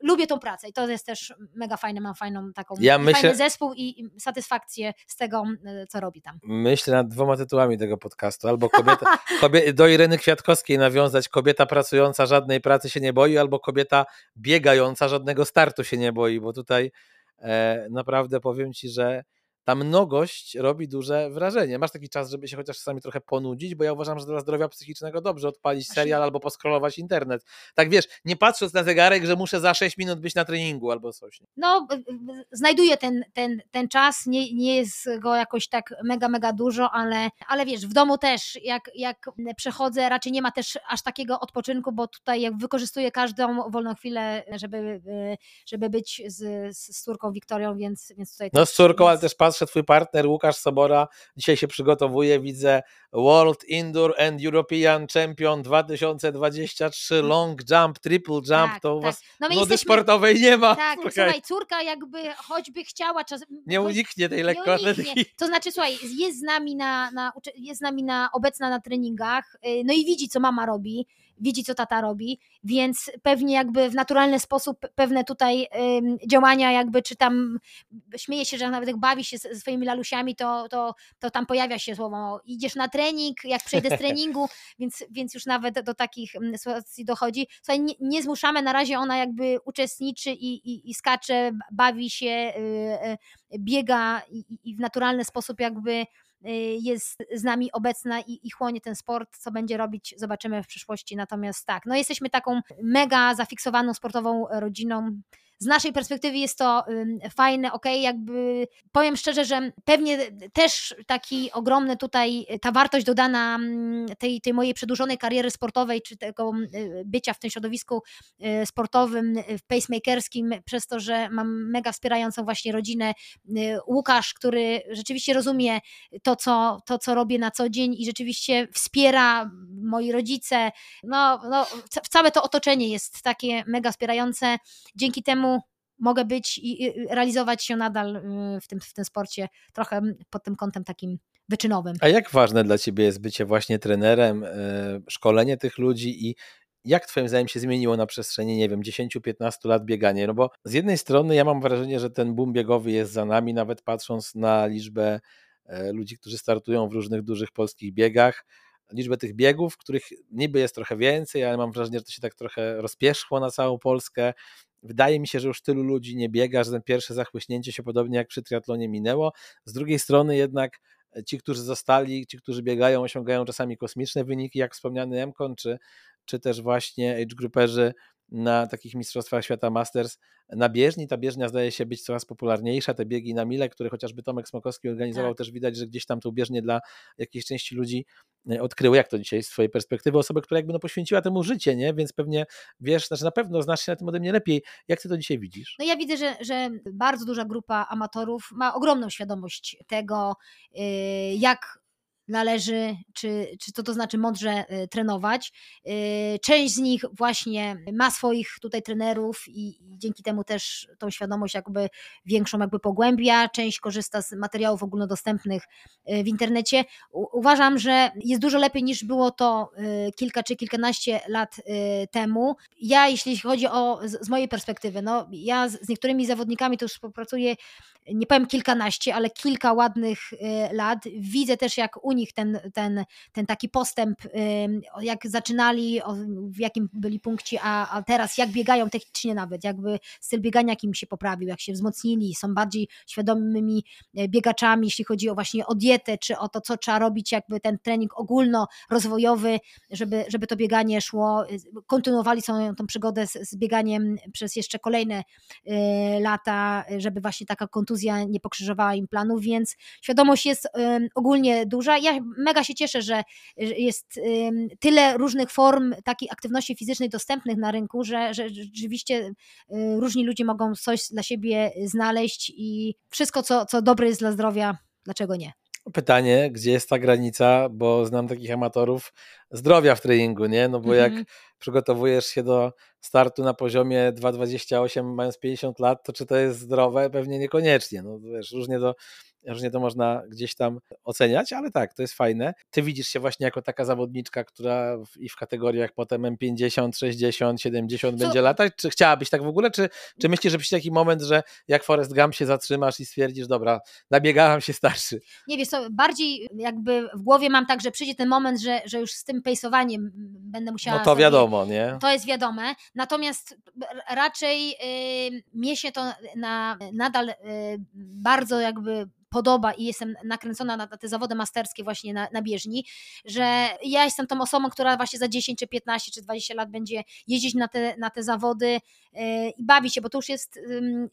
lubię tą pracę i to jest też mega fajne, mam fajną taką, ja myślę, fajny zespół i satysfakcję z tego, y, co robi tam. Myślę nad dwoma tytułami tego podcastu, albo kobieta, (laughs) kobie, do Ireny Kwiatkowskiej nawiązać, kobieta pracująca żadnej pracy się nie boi, albo kobieta biegająca żadnego startu się nie boi, bo tutaj e, naprawdę powiem Ci, że ta mnogość robi duże wrażenie. Masz taki czas, żeby się chociaż czasami trochę ponudzić, bo ja uważam, że dla zdrowia psychicznego dobrze odpalić serial albo poskrolować internet. Tak wiesz, nie patrząc na zegarek, że muszę za 6 minut być na treningu albo coś. No, znajduję ten, ten, ten czas, nie, nie jest go jakoś tak mega, mega dużo, ale, ale wiesz, w domu też, jak, jak przechodzę, raczej nie ma też aż takiego odpoczynku, bo tutaj jak wykorzystuję każdą wolną chwilę, żeby, żeby być z, z córką Wiktorią, więc, więc tutaj... No z córką, więc... ale też patrzę twój partner Łukasz Sobora dzisiaj się przygotowuje, widzę World Indoor and European Champion 2023 mm. long jump, triple jump, tak, to u tak. was no jesteśmy... sportowej nie ma. Tak, słuchaj. słuchaj, córka jakby choćby chciała czas... Nie uniknie tej lekkoatletyki. To znaczy, słuchaj, jest z nami na, na, jest z nami na, obecna na treningach, y, no i widzi, co mama robi, widzi, co tata robi, więc pewnie jakby w naturalny sposób pewne tutaj działania jakby, czy tam śmieje się, że nawet jak bawi się ze swoimi lalusiami, to, to, to tam pojawia się słowo idziesz na trening, jak przejdę z (laughs) treningu, więc, więc już nawet do takich sytuacji dochodzi. Słuchaj, nie, nie zmuszamy, na razie ona jakby uczestniczy i, i, i skacze, bawi się, y, y, biega i, i w naturalny sposób jakby jest z nami obecna i, i chłonie ten sport, co będzie robić, zobaczymy w przyszłości. Natomiast tak, no jesteśmy taką mega zafiksowaną sportową rodziną z naszej perspektywy jest to fajne, ok, jakby powiem szczerze, że pewnie też taki ogromny tutaj, ta wartość dodana mm, tej, tej mojej przedłużonej kariery sportowej, czy tego y, bycia w tym środowisku y, sportowym, y, pacemakerskim, przez to, że mam mega wspierającą właśnie rodzinę, Łukasz, który rzeczywiście rozumie to, co, to, co robię na co dzień i rzeczywiście wspiera moi rodzice, no, no całe to otoczenie jest takie mega wspierające, dzięki temu mogę być i realizować się nadal y, w tym, w tym sporcie trochę pod tym kątem takim wyczynowym. A jak ważne dla Ciebie jest bycie właśnie trenerem, y, szkolenie tych ludzi i jak Twoim zdaniem się zmieniło na przestrzeni, nie wiem, 10-15 lat bieganie? No bo z jednej strony ja mam wrażenie, że ten boom biegowy jest za nami, nawet patrząc na liczbę e, ludzi, którzy startują w różnych dużych polskich biegach, liczbę tych biegów, których niby jest trochę więcej, ale mam wrażenie, że to się tak trochę rozpierzchło na całą Polskę. Wydaje mi się, że już tylu ludzi nie biega, że ten pierwsze zachłyśnięcie się podobnie jak przy triatlonie minęło. Z drugiej strony jednak e, ci, którzy zostali, ci, którzy biegają, osiągają czasami kosmiczne wyniki, jak wspomniany Mkon, czy, czy też właśnie age grouperzy na takich mistrzostwach świata Masters na bieżni. Ta bieżnia zdaje się być coraz popularniejsza. Te biegi na mile, które chociażby Tomek Smokowski organizował, tak. też widać, że gdzieś tam tą bieżnię dla jakiejś części ludzi e, odkryły. Jak to dzisiaj z twojej perspektywy? Osoby, która jakby no poświęciła temu życie, nie? Więc pewnie wiesz, znaczy na pewno znasz się na tym ode mnie lepiej. Jak ty to dzisiaj widzisz? No ja widzę, że, że bardzo duża grupa amatorów ma ogromną świadomość tego, y, jak należy, czy, czy co to znaczy mądrze y, trenować. Y, część z nich właśnie ma swoich tutaj trenerów i, dzięki temu też tą świadomość jakby większą jakby pogłębia, część korzysta z materiałów ogólnodostępnych y, w internecie. uważam, że jest dużo lepiej niż było to kilka czy kilkanaście lat temu. Ja, jeśli chodzi o, z mojej perspektywy, no ja z niektórymi zawodnikami to już współpracuję, nie powiem kilkanaście, ale kilka ładnych lat. Widzę też jak u nich ten, ten, ten taki postęp, jak zaczynali, w jakim byli punkcie, a, a teraz jak biegają technicznie nawet, jakby styl biegania jak im się poprawił, jak się wzmocnili, są bardziej świadomymi e, biegaczami, jeśli chodzi o właśnie o dietę, czy o to, co trzeba robić, jakby ten trening ogólnorozwojowy, żeby, żeby to bieganie szło, kontynuowali swoją tą przygodę z, z bieganiem przez jeszcze kolejne y, lata, żeby właśnie taka kontuzja nie pokrzyżowała im planów, więc świadomość jest y, ogólnie duża. Ja mega się cieszę, że jest tyle różnych form takiej aktywności fizycznej dostępnych na rynku, że, że rzeczywiście y, różni ludzie mogą coś dla siebie znaleźć i wszystko, co, co dobre jest dla zdrowia, dlaczego nie? Pytanie, gdzie jest ta granica, bo znam takich amatorów zdrowia w treningu, nie? No bo jak Mhm. przygotowujesz się do startu na poziomie 2,28 mając 50 lat, to czy to jest zdrowe? Pewnie niekoniecznie. No wiesz, różnie to, różnie to można gdzieś tam oceniać, ale tak, to jest fajne. Ty widzisz się właśnie jako taka zawodniczka, która w, i w kategoriach potem M50, 60, 70 Co- będzie latać? Czy chciałabyś tak w ogóle? Czy, czy myślisz, że przyjdzie taki moment, że jak Forrest Gump się zatrzymasz i stwierdzisz, dobra, nabiegałam się starszy? Nie wiesz co, bardziej jakby w głowie mam tak, że przyjdzie ten moment, że, że już z tym pejsowaniem będę musiała No to sobie- wiadomo, nie? To jest wiadome, natomiast raczej y, mnie się to na, nadal y, bardzo jakby podoba i jestem nakręcona na, te zawody masterskie właśnie na, na bieżni, że ja jestem tą osobą, która właśnie za 10 czy 15 czy 20 lat będzie jeździć na te, na te zawody y, i bawi się, bo to już jest,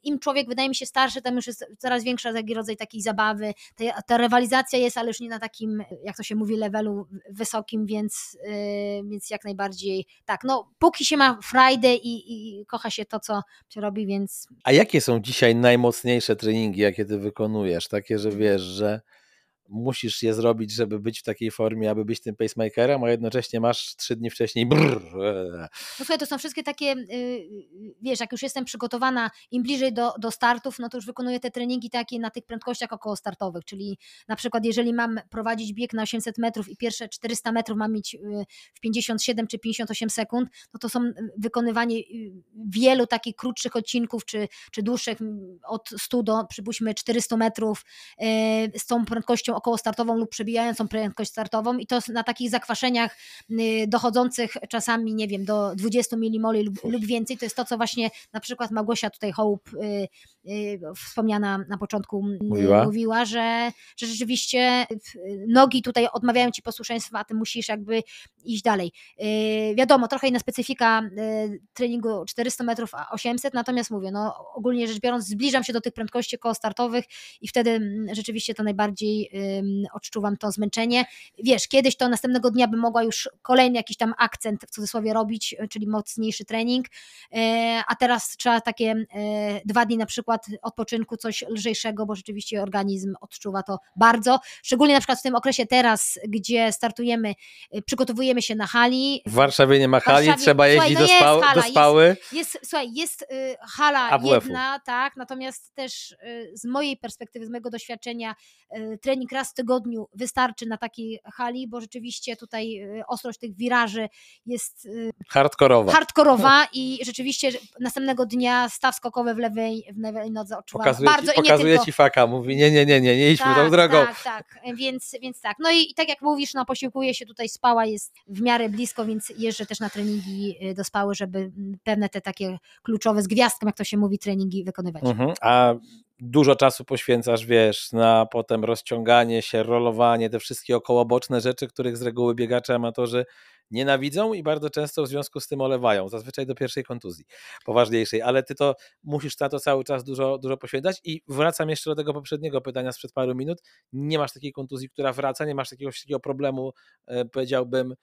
im człowiek wydaje mi się starszy, tam już jest coraz większa taki rodzaj takiej zabawy, ta, ta rywalizacja jest, ale już nie na takim, jak to się mówi, levelu wysokim, więc, yy, więc jak najbardziej tak, no póki się ma frajdę i, i kocha się to, co się robi, więc A jakie są dzisiaj najmocniejsze treningi, jakie ty wykonujesz? Takie, że wiesz, że musisz je zrobić, żeby być w takiej formie, aby być tym pacemakerem, a jednocześnie masz trzy dni wcześniej brrr, e, No słuchaj, to są wszystkie takie, y, wiesz, jak już jestem przygotowana, im bliżej do, do startów, no to już wykonuję te treningi takie na tych prędkościach około startowych, czyli na przykład jeżeli mam prowadzić bieg na 800 metrów i pierwsze 400 metrów mam mieć y, w 57 czy 58 sekund, no to są wykonywanie y, wielu takich krótszych odcinków, czy, czy dłuższych, od 100 do przypuśćmy 400 metrów y, z tą prędkością około startową lub przebijającą prędkość startową i to na takich zakwaszeniach y, dochodzących czasami, nie wiem, do 20 milimoli lub, lub więcej. To jest to, co właśnie na przykład Małgosia tutaj Hołb y, y, wspomniana na początku Mówiła. mówiła że, że rzeczywiście nogi tutaj odmawiają ci posłuszeństwa, a ty musisz jakby iść dalej. Wiadomo, trochę inna specyfika treningu 400 metrów, a 800, natomiast mówię, no ogólnie rzecz biorąc zbliżam się do tych prędkości koło startowych i wtedy mm, rzeczywiście to najbardziej odczuwam to zmęczenie. Wiesz, kiedyś to następnego dnia bym mogła już kolejny jakiś tam akcent w cudzysłowie robić, y, czyli mocniejszy trening, e, a teraz trzeba takie e, dwa dni na przykład odpoczynku, coś lżejszego, bo rzeczywiście organizm odczuwa to bardzo, szczególnie na przykład w tym okresie teraz, gdzie startujemy, y, przygotowujemy się na hali, W Warszawie nie ma hali, Warszawie- trzeba jeździć no do, jest spał, hala, do jest- spały. jest, słuchaj, jest y, hala AWF-u. jedna, tak, natomiast też z mojej perspektywy, z mojego doświadczenia, trening raz w tygodniu wystarczy na takiej hali, bo rzeczywiście tutaj y, ostrość tych wiraży jest y, Hardkorowa. hardkorowa i rzeczywiście następnego dnia staw skokowy w lewej, w lewej nodze odczuwam Pokazuje, bardzo ci, pokazuje tylko. ci faka, mówi nie, nie, nie, nie, nie idźmy tą drogą. Tak, tak, więc, więc tak. No i, i tak jak mówisz, no posiłkuję się tutaj spała, jest w miarę blisko, więc jeżdżę też na treningi y, do spały, żeby mm, pewne te takie kluczowe z gwiazdką, jak to się mówi, treningi wykonywać. Mhm. A dużo czasu poświęcasz, wiesz, na potem rozciąganie się, rolowanie, te wszystkie okołoboczne rzeczy, których z reguły biegacze amatorzy nienawidzą i bardzo często w związku z tym olewają, zazwyczaj do pierwszej kontuzji, poważniejszej, ale ty to musisz na to cały czas dużo, dużo poświęcać. I wracam jeszcze do tego poprzedniego pytania sprzed paru minut, nie masz takiej kontuzji, która wraca, nie masz jakiegoś takiego problemu, e, powiedziałbym,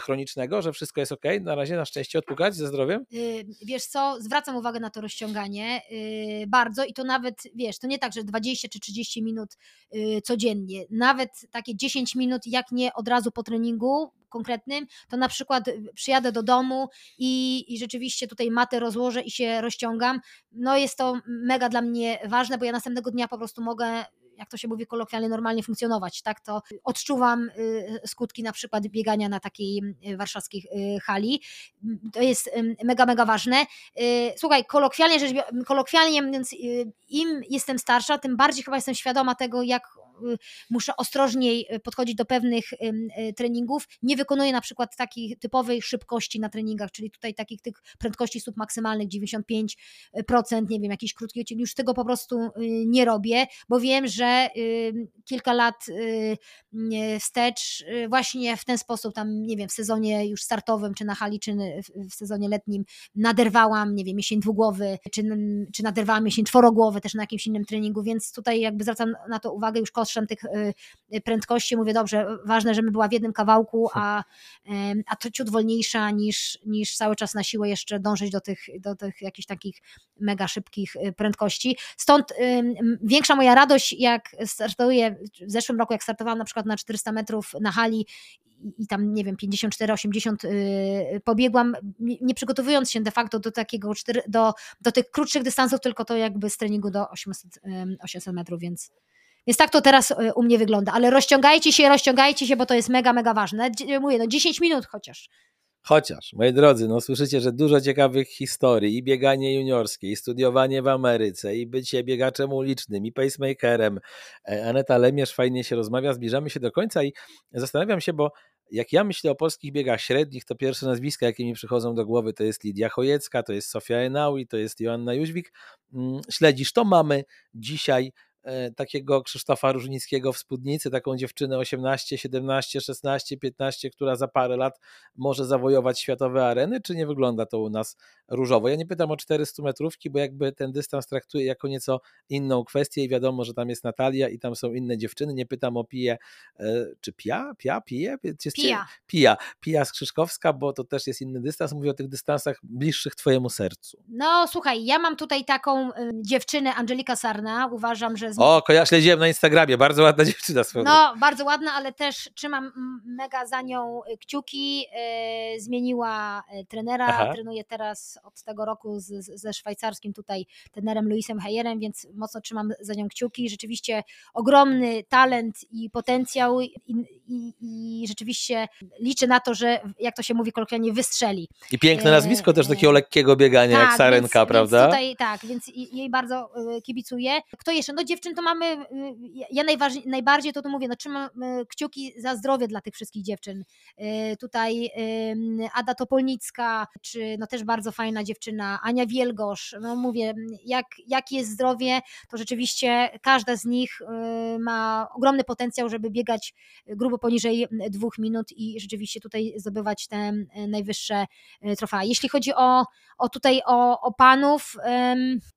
chronicznego, że wszystko jest ok, na razie na szczęście odpukać ze zdrowiem? Y, Wiesz co, zwracam uwagę na to rozciąganie y, bardzo i to nawet, wiesz, to nie tak, że 20 czy 30 minut y, codziennie, nawet takie 10 minut, jak nie od razu po treningu konkretnym, to na przykład przyjadę do domu i, i rzeczywiście tutaj matę rozłożę i się rozciągam. No jest to mega dla mnie ważne, bo ja następnego dnia po prostu mogę jak to się mówi kolokwialnie, normalnie funkcjonować, tak, to odczuwam y, skutki na przykład biegania na takiej y, warszawskiej y, hali. To jest y, mega, mega ważne. Y, Słuchaj, kolokwialnie kolokwialnie y, im jestem starsza, tym bardziej chyba jestem świadoma tego, jak y, muszę ostrożniej y, podchodzić do pewnych y, treningów. Nie wykonuję na przykład takiej typowej szybkości na treningach, czyli tutaj takich tych prędkości submaksymalnych 95%, nie wiem, jakiś krótki odcinek, już tego po prostu y, nie robię, bo wiem, że y, kilka lat y, wstecz y, właśnie w ten sposób tam, nie wiem, w sezonie już startowym, czy na hali, czy w, sezonie letnim naderwałam, nie wiem, mięsień dwugłowy, czy, czy naderwałam mięsień czworogłowy też na jakimś innym treningu, więc tutaj jakby zwracam na to uwagę już ostrzem tych prędkości, mówię, dobrze, ważne, żebym była w jednym kawałku, (laughs) a, a to ciut wolniejsza niż, niż cały czas na siłę jeszcze dążyć do tych, do tych jakichś takich mega szybkich prędkości. Stąd większa moja radość, jak startuję w zeszłym roku, jak startowałam na przykład na 400 metrów na hali i tam, nie wiem, 54-80 yy, pobiegłam, nie przygotowując się de facto do takiego, do, do tych krótszych dystansów, tylko to jakby z treningu do 800, 800 metrów, więc, więc tak to teraz y, u mnie wygląda. Ale rozciągajcie się, rozciągajcie się, bo to jest mega, mega ważne. Mówię, no 10 minut chociaż. Chociaż, moi drodzy, no słyszycie, że dużo ciekawych historii i bieganie juniorskie, i studiowanie w Ameryce, i bycie biegaczem ulicznym, i pacemakerem. E, Aneta Lemierz fajnie się rozmawia, zbliżamy się do końca i zastanawiam się, bo jak ja myślę o polskich biegach średnich, to pierwsze nazwiska, jakie mi przychodzą do głowy, to jest Lidia Chojecka, to jest Sofia Enaui, to jest Joanna Jóźwik. Mm, śledzisz, to mamy dzisiaj E, takiego Krzysztofa Różnickiego w spódnicy, taką dziewczynę 18, 17, 16, 15, która za parę lat może zawojować światowe areny, czy nie wygląda to u nas różowo? Ja nie pytam o 400 metrówki, bo jakby ten dystans traktuję jako nieco inną kwestię i wiadomo, że tam jest Natalia i tam są inne dziewczyny. Nie pytam o Piję, e, czy Pia? Pia? Pije? Pija. Pija. Pija Skrzyszkowska, bo to też jest inny dystans. Mówię o tych dystansach bliższych twojemu sercu. No słuchaj, ja mam tutaj taką y, dziewczynę, Angelika Sarna. Uważam, że o, ja śledziłem na Instagramie, bardzo ładna dziewczyna swoją. No, bardzo ładna, ale też trzymam mega za nią y, kciuki. Yy, zmieniła y, trenera, Aha. trenuje teraz od tego roku z, ze szwajcarskim tutaj trenerem Luisem Hejerem, więc mocno trzymam za nią kciuki. Rzeczywiście ogromny talent i potencjał i, i, i rzeczywiście liczę na to, że jak to się mówi kolokwialnie, wystrzeli. I piękne nazwisko yy, też takiego lekkiego biegania tak, jak Sarenka, więc, prawda? Więc tutaj, tak, więc jej bardzo kibicuję. Kto jeszcze? No dziewczyn to mamy, ja najbardziej to, to mówię, no trzymam kciuki za zdrowie dla tych wszystkich dziewczyn. Tutaj Ada Topolnicka, czy no też bardzo fajna dziewczyna, Ania Wielgosz, no mówię, jak, jak jest zdrowie, to rzeczywiście każda z nich ma ogromny potencjał, żeby biegać grubo poniżej dwóch minut i rzeczywiście tutaj zdobywać te najwyższe trofea. Jeśli chodzi o, o tutaj o, o panów,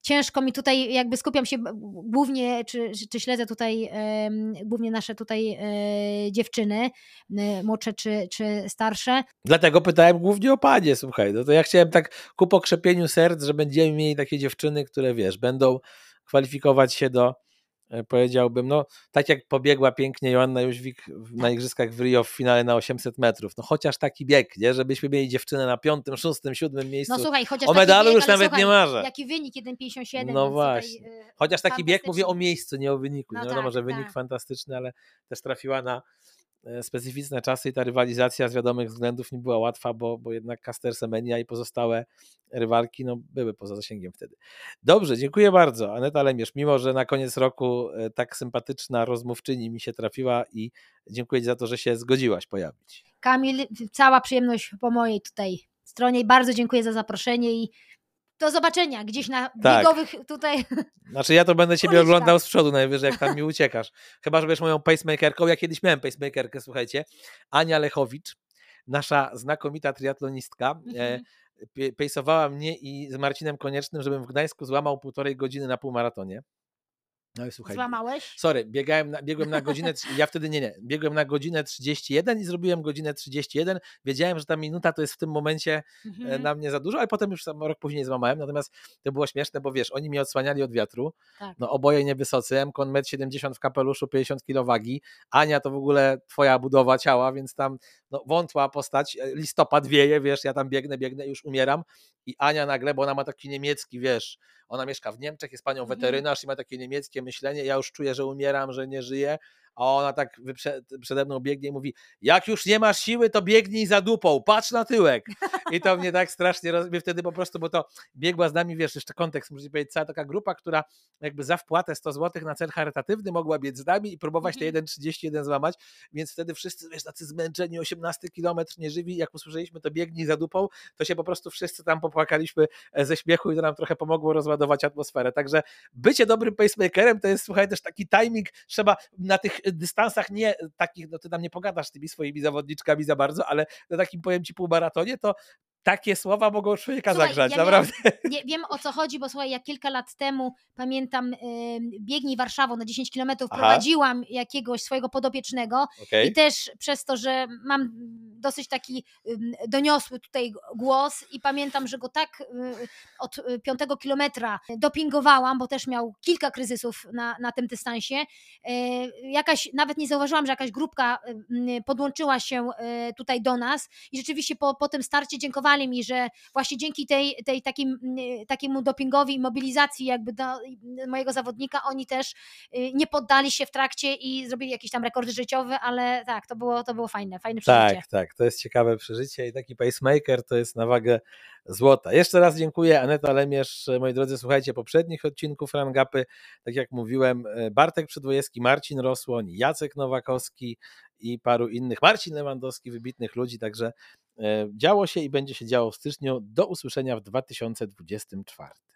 ciężko mi tutaj jakby skupiam się głównie czy, czy śledzę tutaj głównie nasze tutaj e, dziewczyny, młodsze czy, czy starsze. Dlatego pytałem głównie o panie, słuchaj, no to ja chciałem tak ku pokrzepieniu serc, że będziemy mieli takie dziewczyny, które wiesz, będą kwalifikować się do E, powiedziałbym, no tak jak pobiegła pięknie Joanna Jóźwik na Igrzyskach w Rio w finale na 800 metrów, no chociaż taki bieg, nie? żebyśmy mieli dziewczynę na piątym, szóstym, siódmym miejscu. No słuchaj, chociaż o medalu bieg, już nawet słuchaj, nie marzę. Jaki wynik, 1,57. No właśnie. Tutaj, yy, chociaż taki bieg mówię o miejscu, nie o wyniku. No nie wiadomo, tak, że wynik tak. fantastyczny, ale też trafiła na E, specyficzne czasy i ta rywalizacja z wiadomych względów nie była łatwa, bo, bo jednak Caster Semenia i pozostałe rywalki no, były poza zasięgiem wtedy. Dobrze, dziękuję bardzo. Aneta Lemierz, mimo że na koniec roku e, tak sympatyczna rozmówczyni mi się trafiła i dziękuję Ci za to, że się zgodziłaś pojawić. Kamil, cała przyjemność po mojej tutaj stronie bardzo dziękuję za zaproszenie i do zobaczenia gdzieś na tak. biegowych tutaj. (laughs) Znaczy ja to będę ciebie uliczkach. oglądał z przodu najwyżej, jak tam mi uciekasz. Chyba, że będziesz moją pacemakerką. Ja kiedyś miałem pacemakerkę, słuchajcie. Ania Lechowicz, nasza znakomita triatlonistka, e, mhm. pejsowała mnie i z Marcinem Koniecznym, żebym w Gdańsku złamał półtorej godziny na półmaratonie. No i słuchaj. Złamałeś? Sorry, biegałem na, biegłem na godzinę, ja wtedy nie, nie, biegłem na godzinę 31 i zrobiłem godzinę 31. Wiedziałem, że ta minuta to jest w tym momencie e, mhm. na mnie za dużo, ale potem już rok później złamałem. Natomiast to było śmieszne, bo wiesz, oni mnie odsłaniali od wiatru. Tak. No oboje niewysocy, Mkon 1,70 m w kapeluszu, 50 kg wagi. Ania to w ogóle twoja budowa ciała, więc tam no, wątła postać, e, listopad wieje, wiesz, ja tam biegnę, biegnę, już umieram i Ania nagle, bo ona ma taki niemiecki, wiesz, ona mieszka w Niemczech, jest panią mhm. weterynarz i ma takie niemieckie myślenie, ja już czuję, że umieram, że nie żyję, a ona tak przede mną biegnie i mówi, jak już nie masz siły, to biegnij za dupą, patrz na tyłek. I to mnie tak strasznie rozumie wtedy po prostu, bo to biegła z nami, wiesz, jeszcze kontekst, muszę powiedzieć, cała taka grupa, która jakby za wpłatę 100 zł na cel charytatywny mogła biec z nami i próbować te 1,31 mhm. złamać, więc wtedy wszyscy, wiesz, tacy zmęczeni, 18 kilometr nieżywi, jak usłyszeliśmy to biegnij za dupą, to się po prostu wszyscy tam popłakaliśmy e, ze śmiechu i to nam trochę pomogło rozładować atmosferę. Także bycie dobrym pacemakerem to jest, słuchaj, też taki timing, trzeba na tych dystansach nie takich, no ty tam nie pogadasz z tymi swoimi zawodniczkami za bardzo, ale na takim powiem ci półmaratonie, to takie słowa mogą człowieka Słuchaj, zagrzać, ja naprawdę. Nie, wiem o co chodzi, bo słuchaj, ja kilka lat temu pamiętam, y, biegnij Warszawą na 10 km Aha. prowadziłam jakiegoś swojego podopiecznego Okej. i też przez to, że mam dosyć taki ym, doniosły tutaj głos i pamiętam, że go tak y, od y, piątego kilometra dopingowałam, bo też miał kilka kryzysów na, na tym dystansie. Y, Jakaś, nawet nie zauważyłam, że jakaś grupka y, podłączyła się y, tutaj do nas i rzeczywiście po, po tym starcie dziękowali mi, że właśnie dzięki tej, tej takim, y, takiemu dopingowi i mobilizacji jakby do mojego zawodnika, oni też y, nie poddali się w trakcie i zrobili jakieś tam rekordy życiowe, ale tak, to było, to było fajne, fajne przeżycie. Tak, tak, to jest ciekawe przeżycie i taki pacemaker to jest na wagę złota. Jeszcze raz dziękuję, Aneta Lemierz. Moi drodzy, słuchajcie poprzednich odcinków Rangapy. Tak jak mówiłem, e, Bartek Przedwojewski, Marcin Rosłoń, Jacek Nowakowski i paru innych, Marcin Lewandowski, wybitnych ludzi, także działo się i będzie się działo w styczniu. Do usłyszenia w 2024.